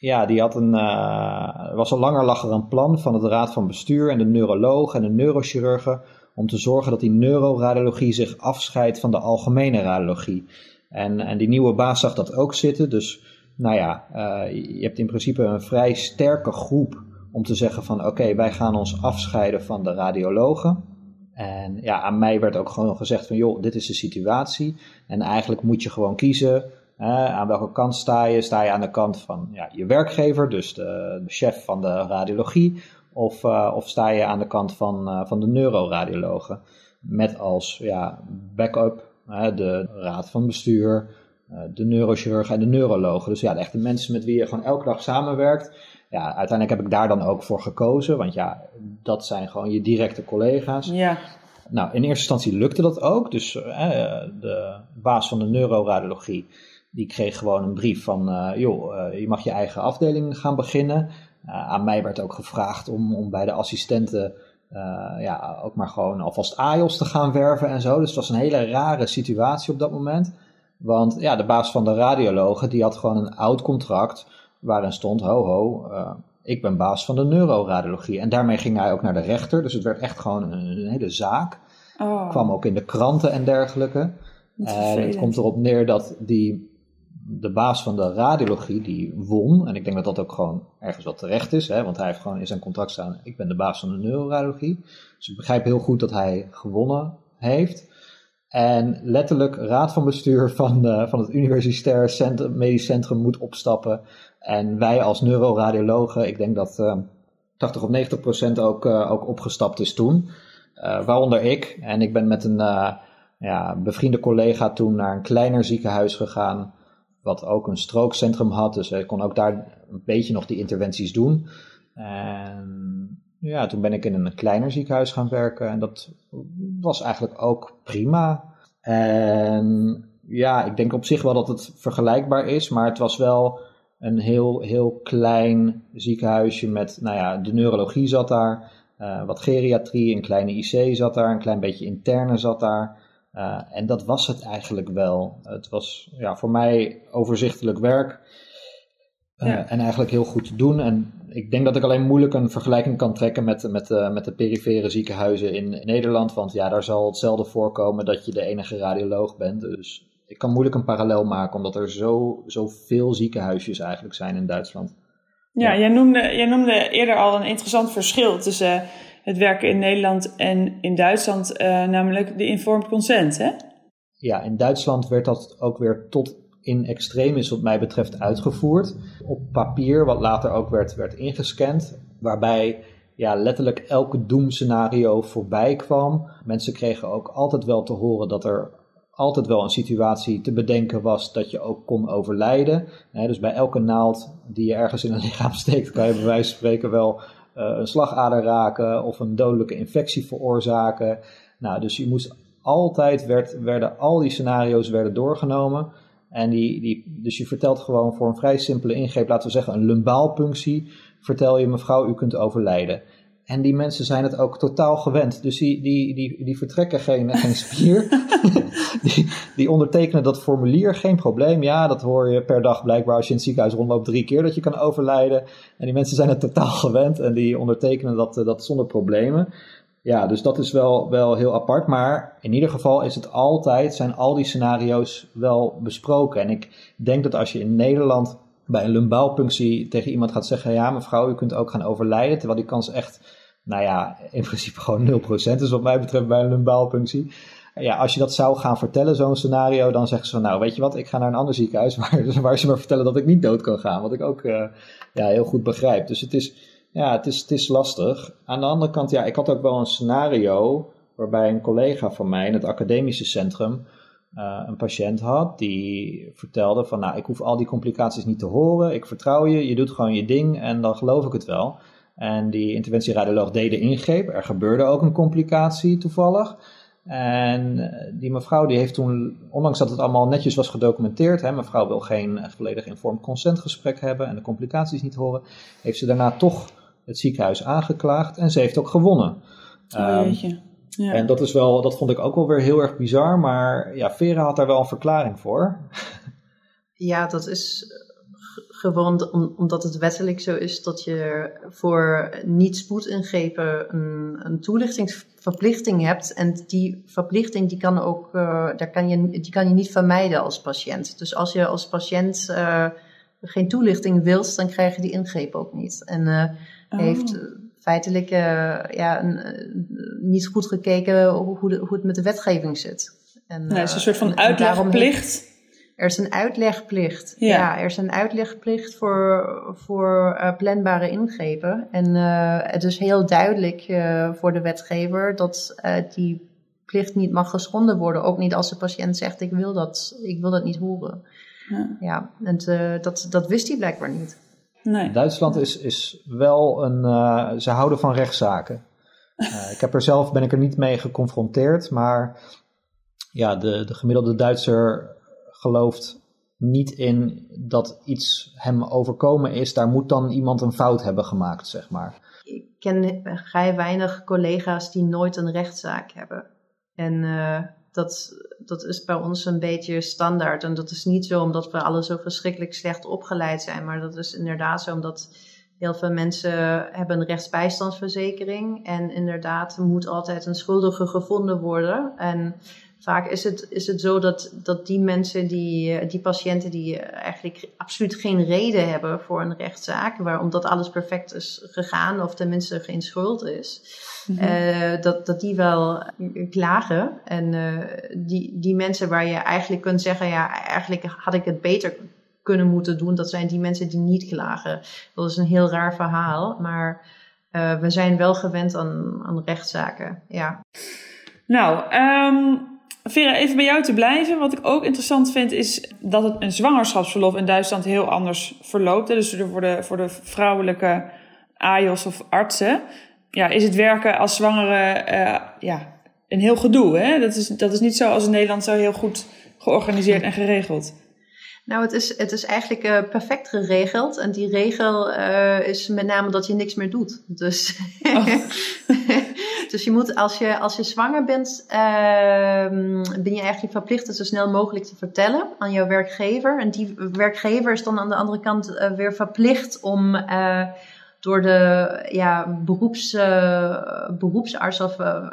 S2: Ja, die had een, uh, was al langer lag er een plan van het raad van bestuur en de neuroloog en de neurochirurgen om te zorgen dat die neuroradiologie zich afscheidt van de algemene radiologie. En, en die nieuwe baas zag dat ook zitten, dus nou ja, uh, je hebt in principe een vrij sterke groep om te zeggen van oké, wij gaan ons afscheiden van de radiologen. En ja, aan mij werd ook gewoon gezegd van joh, dit is de situatie. En eigenlijk moet je gewoon kiezen aan welke kant sta je? Sta je aan de kant van ja, je werkgever, dus de, de chef van de radiologie, of, uh, of sta je aan de kant van, uh, van de neuroradiologen? Met als ja, backup de raad van bestuur, uh, de neurochirurg en de neurologen. Dus ja, de echte mensen met wie je gewoon elke dag samenwerkt. Ja, uiteindelijk heb ik daar dan ook voor gekozen, want ja, dat zijn gewoon je directe collega's.
S3: Ja.
S2: Nou, in eerste instantie lukte dat ook. Dus de baas van de neuroradiologie, die kreeg gewoon een brief van, uh, joh, uh, je mag je eigen afdeling gaan beginnen. Uh, aan mij werd ook gevraagd om, om bij de assistenten ja, ook maar gewoon alvast AIOS te gaan werven en zo. Dus het was een hele rare situatie op dat moment. Want ja, de baas van de radiologen, die had gewoon een oud contract waarin stond, ho ho, ik ben baas van de neuroradiologie. En daarmee ging hij ook naar de rechter, dus het werd echt gewoon een, een hele zaak.
S3: Oh.
S2: Kwam ook in de kranten en dergelijke. En het komt erop neer dat die de baas van de radiologie die won. En ik denk dat dat ook gewoon ergens wat terecht is. Hè, want hij heeft gewoon in zijn contract staan: ik ben de baas van de neuroradiologie. Dus ik begrijp heel goed dat hij gewonnen heeft. En letterlijk raad van bestuur van, de, van het Universitair Centrum, Medisch Centrum moet opstappen. En wij als neuroradiologen, ik denk dat uh, 80 of 90 procent ook, uh, ook opgestapt is toen. Waaronder ik. En ik ben met een ja, bevriende collega toen naar een kleiner ziekenhuis gegaan wat ook een strookcentrum had. Dus ik kon ook daar een beetje nog die interventies doen. En ja, toen ben ik in een kleiner ziekenhuis gaan werken. En dat was eigenlijk ook prima. En ja, ik denk op zich wel dat het vergelijkbaar is. Maar het was wel een heel, heel klein ziekenhuisje met, nou ja, de neurologie zat daar. Uh, wat geriatrie, een kleine IC zat daar, een klein beetje interne zat daar. Uh, en dat was het eigenlijk wel. Het was ja, voor mij overzichtelijk werk. Uh, ja. En eigenlijk heel goed te doen. En ik denk dat ik alleen moeilijk een vergelijking kan trekken met, met, uh, met de perifere ziekenhuizen in, in, Nederland. Want ja, daar zal hetzelfde voorkomen dat je de enige radioloog bent. Dus ik kan moeilijk een parallel maken, omdat er zo, zoveel ziekenhuisjes eigenlijk zijn in Duitsland.
S3: Ja, ja. Jij, noemde, jij noemde eerder al een interessant verschil tussen het werken in Nederland en in Duitsland, uh, namelijk de informed consent, hè?
S2: Ja, in Duitsland werd dat ook weer tot in extremis wat mij betreft uitgevoerd. Op papier, wat later ook werd, werd ingescand, waarbij ja, letterlijk elke doemscenario voorbij kwam. Mensen kregen ook altijd wel te horen dat er altijd wel een situatie te bedenken was dat je ook kon overlijden. dus bij elke naald die je ergens in een [LAUGHS] lichaam steekt, kan je bij wijze van spreken wel een slagader raken of een dodelijke infectie veroorzaken. Nou, dus je moest altijd, werd, werden al die scenario's werden doorgenomen. En die, die, dus je vertelt gewoon voor een vrij simpele ingreep, laten we zeggen een lumbaalpunctie, vertel je mevrouw, u kunt overlijden. En die mensen zijn het ook totaal gewend. Dus die, die, die, die vertrekken geen, geen spier. [LAUGHS] die, die ondertekenen dat formulier, geen probleem. Ja, dat hoor je per dag blijkbaar als je in het ziekenhuis rondloopt drie keer dat je kan overlijden. En die mensen zijn het totaal gewend en die ondertekenen dat, eh, dat zonder problemen. Ja, dus dat is wel, wel heel apart. Maar in ieder geval is het altijd, zijn al die scenario's wel besproken. En ik denk dat als je in Nederland bij een lumbaalpunctie tegen iemand gaat zeggen: Ja, mevrouw, u kunt ook gaan overlijden. Terwijl die kans echt, nou ja, in principe gewoon 0% is, wat mij betreft, bij een lumbaalpunctie. Ja, als je dat zou gaan vertellen, zo'n scenario, dan zeggen ze van: Nou, weet je wat, ik ga naar een ander ziekenhuis [LAUGHS] waar, waar ze maar vertellen dat ik niet dood kan gaan. Wat ik ook uh, ja, heel goed begrijp. Dus het is, ja, het, is, het is lastig. Aan de andere kant, ja, ik had ook wel een scenario waarbij een collega van mij in het academische centrum uh, een patiënt had die vertelde van nou ik hoef al die complicaties niet te horen, ik vertrouw je, je doet gewoon je ding en dan geloof ik het wel. En die interventieradioloog deed de ingreep. Er gebeurde ook een complicatie toevallig. En eh, die mevrouw die heeft toen, ondanks dat het allemaal netjes was gedocumenteerd, hè, mevrouw wil geen volledig informed consentgesprek hebben en de complicaties niet horen, heeft ze daarna toch het ziekenhuis aangeklaagd en ze heeft ook gewonnen. Um, ja. En dat, is wel, dat vond ik ook wel weer heel erg bizar, maar ja, Vera had daar wel een verklaring voor. [LAUGHS]
S1: Ja, dat is gewoon omdat het wettelijk zo is dat je voor niet-spoedingrepen een, een toelichtingsverplichting hebt. En die verplichting die kan, ook, uh, daar kan je, die kan je niet vermijden als patiënt. Dus als je als patiënt uh, geen toelichting wilt, dan krijg je die ingreep ook niet. En uh, oh. heeft feitelijk ja, een, niet goed gekeken hoe, de, hoe het met de wetgeving zit.
S3: En, nee, het is een soort van uitlegplicht.
S1: Er is een uitlegplicht. Ja, er is een uitlegplicht voor, voor uh, planbare ingrepen. En uh, het is heel duidelijk uh, voor de wetgever dat die plicht niet mag geschonden worden. Ook niet als de patiënt zegt: Ik wil dat, ik wil dat niet horen. Ja, ja en dat, dat wist hij blijkbaar niet.
S2: Nee. Duitsland is, is wel een. ze houden van rechtszaken. ik heb er zelf ben ik er niet mee geconfronteerd, maar ja, de, de gemiddelde Duitser gelooft niet in dat iets hem overkomen is. Daar moet dan iemand een fout hebben gemaakt, zeg maar.
S1: Ik ken vrij weinig collega's die nooit een rechtszaak hebben. En uh, dat, dat is bij ons een beetje standaard. En dat is niet zo omdat we alle zo verschrikkelijk slecht opgeleid zijn. Maar dat is inderdaad zo omdat heel veel mensen hebben een rechtsbijstandsverzekering. En inderdaad moet altijd een schuldige gevonden worden. En vaak is het, is het zo dat, dat die mensen, die, die patiënten die eigenlijk absoluut geen reden hebben voor een rechtszaak, waar, omdat alles perfect is gegaan of tenminste geen schuld is, mhm. uh, dat, dat die wel klagen. En uh, die, die mensen waar je eigenlijk kunt zeggen, ja, eigenlijk had ik het beter kunnen moeten doen, dat zijn die mensen die niet klagen. Dat is een heel raar verhaal, maar we zijn wel gewend aan, aan rechtszaken, ja.
S3: Nou, um Vera, even bij jou te blijven. Wat ik ook interessant vind, is dat het een zwangerschapsverlof in Duitsland heel anders verloopt. Dus voor de, voor de vrouwelijke AJOS of artsen ja, is het werken als zwangere uh, ja, een heel gedoe. Hè? Dat, is, dat is niet zo als in Nederland zo heel goed georganiseerd en geregeld.
S1: Nou, het is, het is eigenlijk uh, perfect geregeld. En die regel uh, is met name dat je niks meer doet. Dus, oh. [LAUGHS] dus je moet, als je, als je zwanger bent, uh, ben je eigenlijk verplicht het zo snel mogelijk te vertellen aan jouw werkgever. En die werkgever is dan aan de andere kant weer verplicht om door de ja, beroeps, uh, beroepsarts of uh,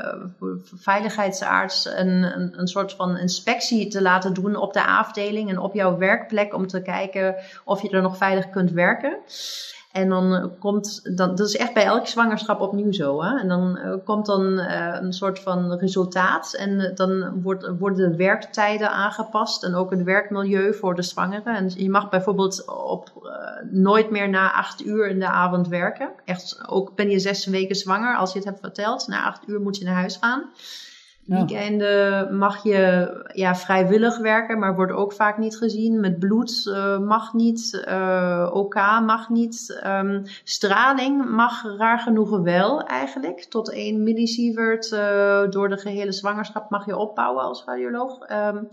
S1: veiligheidsarts een, een, een, soort van inspectie te laten doen op de afdeling en op jouw werkplek om te kijken of je er nog veilig kunt werken. En dan komt, dan, dat is echt bij elke zwangerschap opnieuw zo. Hè? En dan uh, komt dan uh, een soort van resultaat. En dan wordt, worden de werktijden aangepast. En ook het werkmilieu voor de zwangere. En je mag bijvoorbeeld op nooit meer na acht uur in de avond werken. Echt, ook ben je zes weken zwanger, als je het hebt verteld. Na acht uur moet je naar huis gaan. Weekenden mag je ja, vrijwillig werken, maar wordt ook vaak niet gezien. Met bloed uh, mag niet, uh, OK mag niet. Um, straling mag raar genoeg wel eigenlijk. Tot 1 millisievert uh, door de gehele zwangerschap mag je opbouwen als radioloog. Um,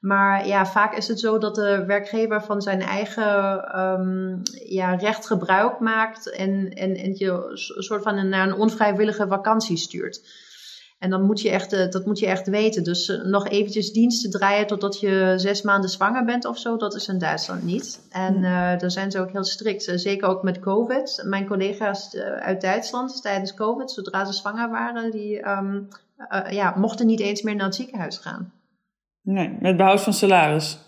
S1: maar ja, vaak is het zo dat de werkgever van zijn eigen um, ja, recht gebruik maakt en, en, en je soort van naar een onvrijwillige vakantie stuurt. En dan moet je echt, eh, dat moet je echt weten. Dus uh, nog eventjes diensten draaien totdat je zes maanden zwanger bent of zo, dat is in Duitsland niet. En uh, daar zijn ze ook heel strikt. zeker ook met COVID. Mijn collega's uit Duitsland tijdens COVID, zodra ze zwanger waren, die um, ja, mochten niet eens meer naar het ziekenhuis gaan.
S3: Nee, met behoud van salaris.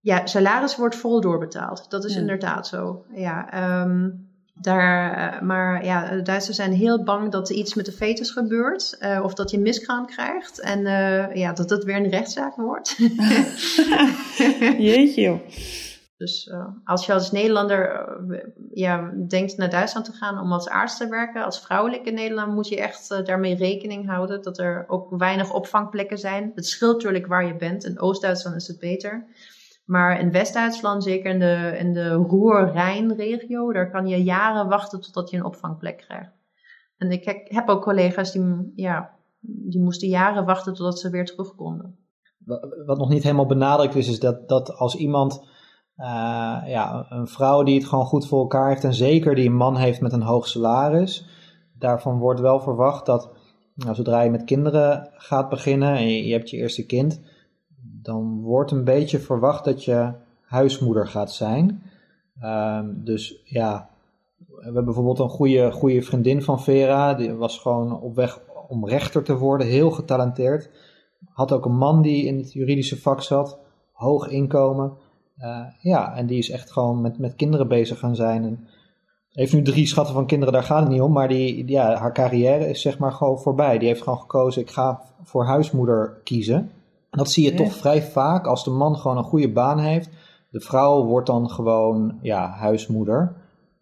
S1: Ja, salaris wordt vol doorbetaald. Dat is inderdaad zo. Ja, um, daar, eh, maar ja, de Duitsers zijn heel bang dat er iets met de fetus gebeurt. Uh, of dat je miskraam krijgt. En uh, ja, dat het weer een rechtszaak wordt. [LAUGHS]
S3: Jeetje joh.
S1: Dus uh, als je als Nederlander ja, denkt naar Duitsland te gaan om als arts te werken, als vrouwelijke Nederlander, moet je echt daarmee rekening houden dat er ook weinig opvangplekken zijn. Het scheelt natuurlijk waar je bent. In Oost-Duitsland is het beter. Maar in West-Duitsland, zeker in de, in de Roer-Rijn-regio, daar kan je jaren wachten totdat je een opvangplek krijgt. En ik heb ook collega's die, ja, die moesten jaren wachten totdat ze weer terug konden.
S2: Wat nog niet helemaal benadrukt is, is dat, dat als iemand, uh, ja, een vrouw die het gewoon goed voor elkaar heeft en zeker die een man heeft met een hoog salaris, daarvan wordt wel verwacht dat nou, zodra je met kinderen gaat beginnen en je hebt je eerste kind, dan wordt een beetje verwacht dat je huismoeder gaat zijn. Um, dus ja, we hebben bijvoorbeeld een goede, goede vriendin van Vera, die was gewoon op weg om rechter te worden, heel getalenteerd. Had ook een man die in het juridische vak zat, hoog inkomen. Uh, ja, en die is echt gewoon met, met kinderen bezig gaan zijn. En heeft nu drie schatten van kinderen, daar gaat het niet om. Maar die, ja, haar carrière is zeg maar gewoon voorbij. Die heeft gewoon gekozen, ik ga voor huismoeder kiezen. Dat zie je toch vrij vaak als de man gewoon een goede baan heeft. De vrouw wordt dan gewoon ja, huismoeder.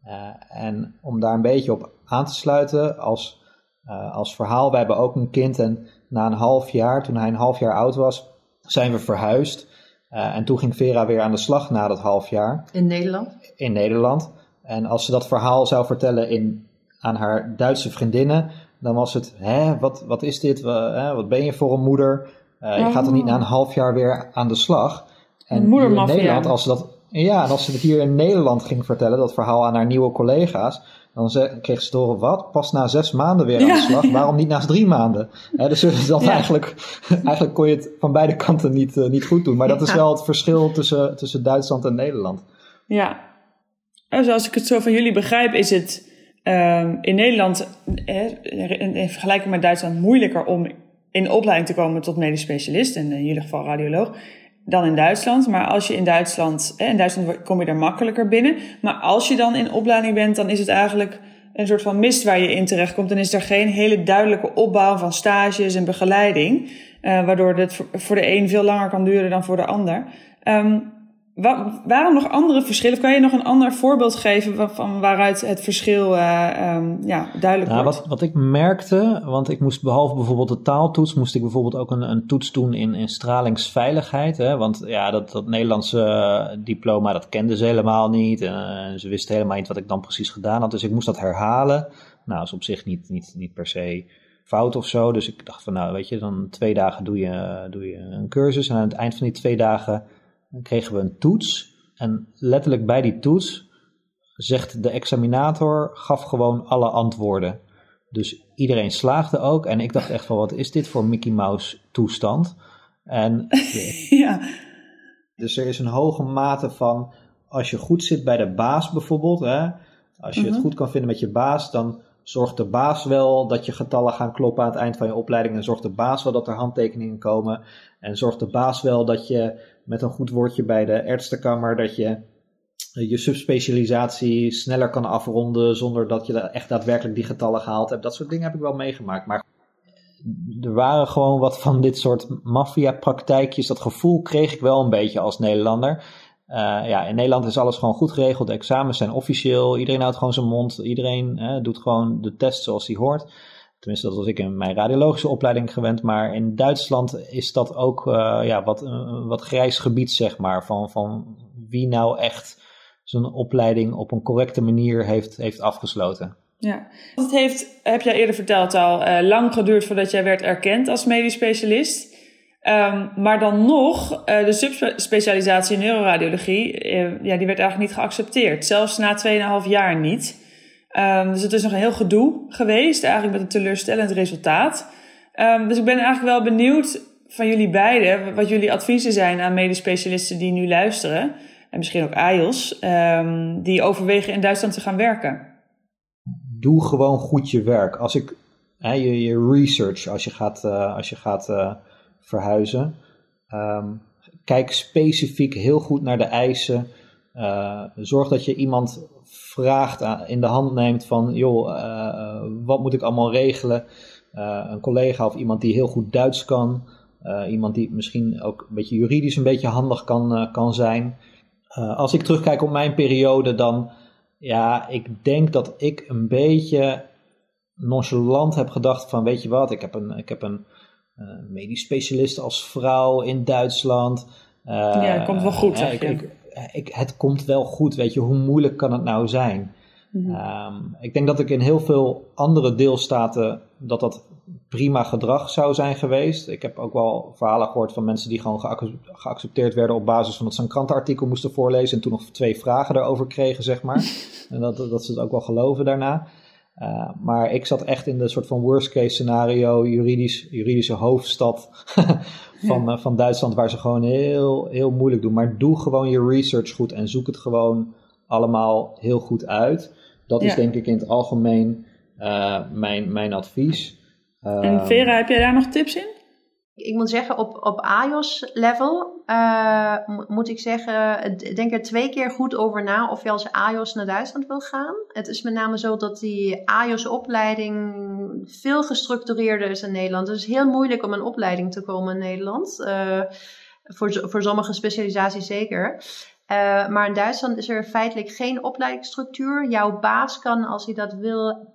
S2: Uh, en om daar een beetje op aan te sluiten, als, uh, als verhaal, wij hebben ook een kind en na een half jaar, toen hij een half jaar oud was, zijn we verhuisd. Uh, en toen ging Vera weer aan de slag na dat half jaar.
S1: In Nederland?
S2: In Nederland. En als ze dat verhaal zou vertellen in, aan haar Duitse vriendinnen, dan was het, hè, wat, wat is dit? Wat, wat ben je voor een moeder? Uh, je gaat er niet na een half jaar weer aan de slag.
S3: En in Nederland,
S2: als ze dat, ja, en als ze het hier in Nederland ging vertellen, dat verhaal aan haar nieuwe collega's, dan ze, kreeg ze door wat? Pas na zes maanden weer aan de slag. Waarom niet na drie maanden? dus dat eigenlijk, eigenlijk kon je het van beide kanten niet, uh, niet goed doen. Maar dat is wel het verschil tussen, tussen Duitsland en Nederland.
S3: Ja, Zoals als ik het zo van jullie begrijp, is het um, in Nederland, in, in, vergelijking met Duitsland, moeilijker om in opleiding te komen tot medisch specialist, en in jullie geval radioloog, dan in Duitsland. Maar als je in Duitsland, in Duitsland kom je er makkelijker binnen. Maar als je dan in opleiding bent, dan is het eigenlijk een soort van mist waar je in terechtkomt. Dan is er geen hele duidelijke opbouw van stages en begeleiding. Uh, waardoor het voor de een veel langer kan duren dan voor de ander. Um, waarom nog andere verschillen? Kan je nog een ander voorbeeld geven van waaruit het verschil uh, um, ja, duidelijk
S2: nou,
S3: wordt?
S2: Wat, wat ik merkte, want ik moest behalve bijvoorbeeld de taaltoets, moest ik bijvoorbeeld ook een, een toets doen in, in stralingsveiligheid. Hè? Want ja, dat, dat Nederlandse uh, diploma, dat kenden ze helemaal niet. En uh, ze wisten helemaal niet wat ik dan precies gedaan had. Dus ik moest dat herhalen. Nou, dat is op zich niet, niet, niet per se fout of zo. Dus ik dacht van, nou weet je, dan twee dagen doe je, doe je een cursus. En aan het eind van die twee dagen kregen we een toets. En letterlijk bij die toets zegt de examinator, gaf gewoon alle antwoorden. Dus iedereen slaagde ook. En ik dacht echt van, wat is dit voor Mickey Mouse toestand? En [LAUGHS]
S3: ja.
S2: Dus er is een hoge mate van, als je goed zit bij de baas bijvoorbeeld, hè, als je het mhm. goed kan vinden met je baas, dan zorgt de baas wel dat je getallen gaan kloppen aan het eind van je opleiding. En zorgt de baas wel dat er handtekeningen komen. En zorgt de baas wel dat je met een goed woordje bij de artsenkamer, dat je je subspecialisatie sneller kan afronden zonder dat je echt daadwerkelijk die getallen gehaald hebt. Dat soort dingen heb ik wel meegemaakt. Maar er waren gewoon wat van dit soort maffia-praktijkjes. Dat gevoel kreeg ik wel een beetje als Nederlander. Uh, ja, in Nederland is alles gewoon goed geregeld. De examens zijn officieel. Iedereen houdt gewoon zijn mond. Iedereen doet gewoon de test zoals hij hoort. Tenminste, dat was ik in mijn radiologische opleiding gewend. Maar in Duitsland is dat ook uh, ja, wat, uh, wat grijs gebied, zeg maar. Van, van wie nou echt zijn opleiding op een correcte manier heeft, heeft afgesloten.
S3: Ja, het heeft, heb jij eerder verteld al, uh, lang geduurd voordat jij werd erkend als medisch specialist. Um, maar dan nog, de subspecialisatie neuroradiologie, ja, die werd eigenlijk niet geaccepteerd. Zelfs na 2,5 jaar niet. Um, dus het is nog een heel gedoe geweest, eigenlijk met een teleurstellend resultaat. Um, dus ik ben eigenlijk wel benieuwd van jullie beiden wat jullie adviezen zijn aan medisch specialisten die nu luisteren. En misschien ook AIOS, um, die overwegen in Duitsland te gaan werken.
S2: Doe gewoon goed je werk. Als ik, hè, je, je research als je gaat, uh, als je gaat uh, verhuizen. kijk specifiek heel goed naar de eisen. Uh, zorg dat je iemand vraagt, in de hand neemt van, joh, uh, wat moet ik allemaal regelen? Uh, een collega of iemand die heel goed Duits kan, iemand die misschien ook een beetje juridisch een beetje handig kan, kan zijn. als ik terugkijk op mijn periode, dan, ja, ik denk dat ik een beetje nonchalant heb gedacht van, weet je wat, ik heb een, ik heb een medisch specialist als vrouw in Duitsland.
S3: ja, het komt wel goed.
S2: ik, ik, ik, het komt wel goed, weet je, hoe moeilijk kan het nou zijn? Mhm. Ehm, ik denk dat ik in heel veel andere deelstaten dat dat prima gedrag zou zijn geweest. Ik heb ook wel verhalen gehoord van mensen die gewoon geaccepteerd werden op basis van dat ze een krantenartikel moesten voorlezen en toen nog twee vragen erover kregen, zeg maar. [LAUGHS] en dat, dat ze het ook wel geloven daarna. Uh, maar ik zat echt in de soort van worst case scenario, juridisch, juridische hoofdstad [LAUGHS] van, uh, van Duitsland, waar ze gewoon heel, heel moeilijk doen. Maar doe gewoon je research goed en zoek het gewoon allemaal heel goed uit. Dat is denk ik in het algemeen uh, mijn, mijn advies.
S3: En Vera, heb jij daar nog tips in?
S1: Ik moet zeggen, op, op iOS-level uh, moet ik zeggen, denk er twee keer goed over na of je als iOS naar Duitsland wil gaan. Het is met name zo dat die iOS-opleiding veel gestructureerder is in Nederland. Het is heel moeilijk om een opleiding te komen in Nederland. Uh, voor, voor sommige specialisaties zeker. Uh, maar in Duitsland is er feitelijk geen opleidingsstructuur. Jouw baas kan, als hij dat wil,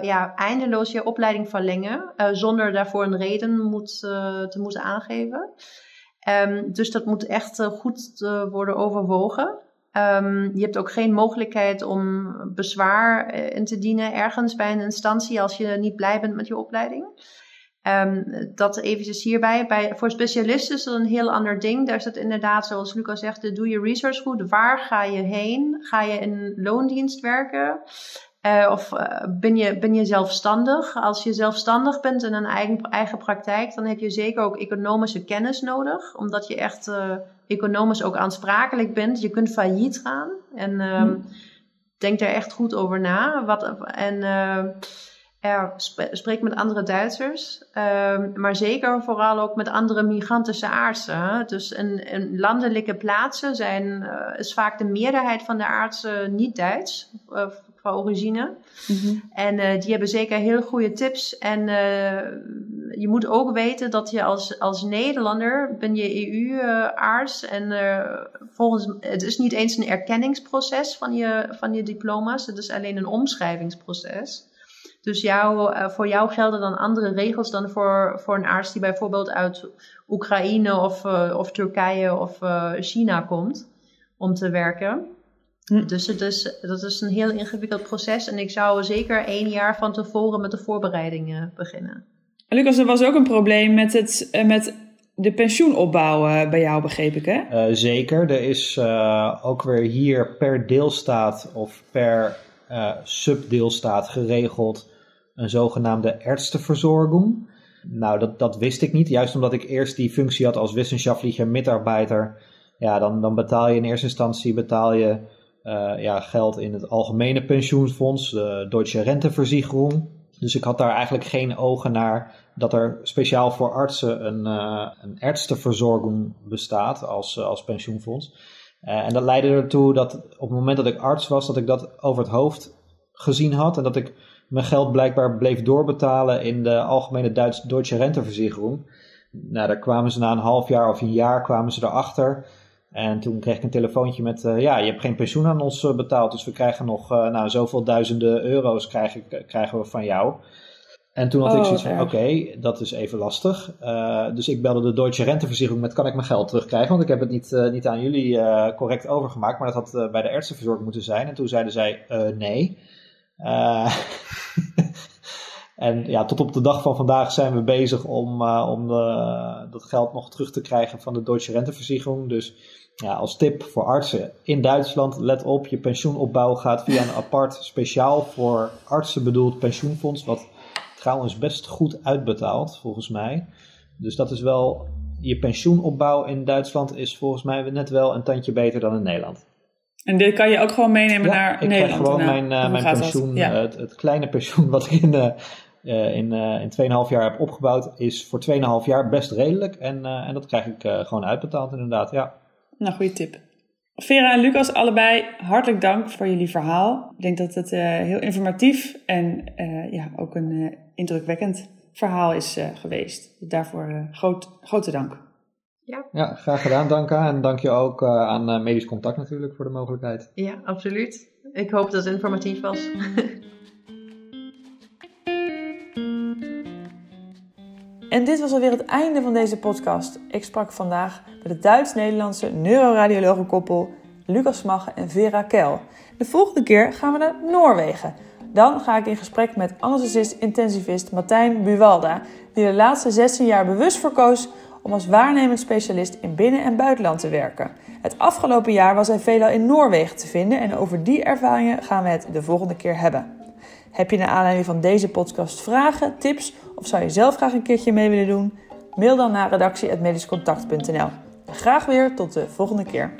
S1: ja, eindeloos je opleiding verlengen, zonder daarvoor een reden moet, te moeten aangeven. Um, dus dat moet echt goed worden overwogen. Um, je hebt ook geen mogelijkheid om bezwaar in te dienen ergens bij een instantie als je niet blij bent met je opleiding. Um, dat eventjes hierbij. Bij, voor specialisten is dat een heel ander ding. Daar is inderdaad, zoals Lucas zegt, doe je research goed. Waar ga je heen? Ga je in loondienst werken? Uh, of uh, ben, je, ben je zelfstandig? Als je zelfstandig bent in een eigen, eigen praktijk, dan heb je zeker ook economische kennis nodig. Omdat je echt uh, economisch ook aansprakelijk bent. Je kunt failliet gaan. En um, denk daar echt goed over na. Wat, en ja, spreek met andere Duitsers, um, maar zeker vooral ook met andere migrantische artsen. Dus in, in landelijke plaatsen zijn, is vaak de meerderheid van de artsen niet Duits qua origine. Mm -hmm. En uh, die hebben zeker heel goede tips. En je moet ook weten dat je als, als Nederlander ben je EU-arts. en volgens het is niet eens een erkenningsproces van je, van je diploma's. Het is alleen een omschrijvingsproces. Dus jou, voor jou gelden dan andere regels dan voor, voor een arts die bijvoorbeeld uit Oekraïne of, of Turkije of China komt om te werken. Hm. Dus het is, dat is een heel ingewikkeld proces en ik zou zeker één jaar van tevoren met de voorbereidingen beginnen.
S3: Lucas, er was ook een probleem met, het, met de pensioenopbouw bij jou, begreep ik hè?
S2: zeker, er is ook weer hier per deelstaat of per subdeelstaat geregeld een zogenaamde Ärzteversorgung. Nou, dat, dat wist ik niet. Juist omdat ik eerst die functie had als wissenschaftlicher mitarbeiter. Ja, dan, dan betaal je in eerste instantie betaal je, ja, geld in het algemene pensioenfonds, de Deutsche Renteversicherung. Dus ik had daar eigenlijk geen ogen naar dat er speciaal voor artsen een, uh, een Ärzteversorgung bestaat als, uh, als pensioenfonds. en dat leidde ertoe dat op het moment dat ik arts was, dat ik dat over het hoofd gezien had. En dat ik mijn geld blijkbaar bleef doorbetalen in de algemene Duits Deutsche Renteversicherung. Nou, daar kwamen ze na een half jaar of een jaar kwamen ze erachter. En toen kreeg ik een telefoontje met, uh, ja, je hebt geen pensioen aan ons uh, betaald, dus we krijgen nog, uh, nou, zoveel duizenden euro's krijgen, krijgen we van jou. En toen had oh, ik zoiets van, oké, okay, dat is even lastig. dus ik belde de Deutsche Renteversicherung met, kan ik mijn geld terugkrijgen? Want ik heb het niet, niet aan jullie correct overgemaakt, maar dat had bij de artsenverzorging moeten zijn. En toen zeiden zij, nee. [LAUGHS] En ja, tot op de dag van vandaag zijn we bezig om, uh, om de, dat geld nog terug te krijgen van de Deutsche Renteversicherung. Dus ja, als tip voor artsen in Duitsland, let op, je pensioenopbouw gaat via een apart, speciaal voor artsen bedoeld pensioenfonds, wat trouwens best goed uitbetaalt, volgens mij. Dus dat is wel, je pensioenopbouw in Duitsland is volgens mij net wel een tandje beter dan in Nederland.
S3: En dit kan je ook gewoon meenemen naar
S2: ik
S3: Nederland?
S2: Ik gewoon mijn, uh, mijn pensioen, ja. uh, het, het, kleine pensioen wat ik in, uh, in, in 2,5 jaar heb opgebouwd, is voor 2,5 jaar best redelijk. En, en dat krijg ik gewoon uitbetaald inderdaad, ja.
S3: Nou, goede tip. Vera en Lucas, allebei hartelijk dank voor jullie verhaal. Ik denk dat het heel informatief en ja, ook een indrukwekkend verhaal is geweest. Daarvoor groot, grote dank.
S1: Ja.
S2: ja, graag gedaan Danka. En dank je ook uh, aan uh, Medisch Contact natuurlijk voor de mogelijkheid.
S1: Ja, absoluut. Ik hoop dat het informatief was. [LAUGHS]
S3: En dit was alweer het einde van deze podcast. Ik sprak vandaag met het Duits-Nederlandse neuroradiologenkoppel Lucas Magge en Vera Kel. De volgende keer gaan we naar Noorwegen. Dan ga ik in gesprek met anesthesist-intensivist Martijn Buwalda, die de laatste 16 jaar bewust voor koos om als waarnemend specialist in binnen- en buitenland te werken. Het afgelopen jaar was hij veelal in Noorwegen te vinden en over die ervaringen gaan we het de volgende keer hebben. Heb je naar aanleiding van deze podcast vragen, tips of zou je zelf graag een keertje mee willen doen? Mail dan naar redactie.medischcontact.nl. Graag weer tot de volgende keer.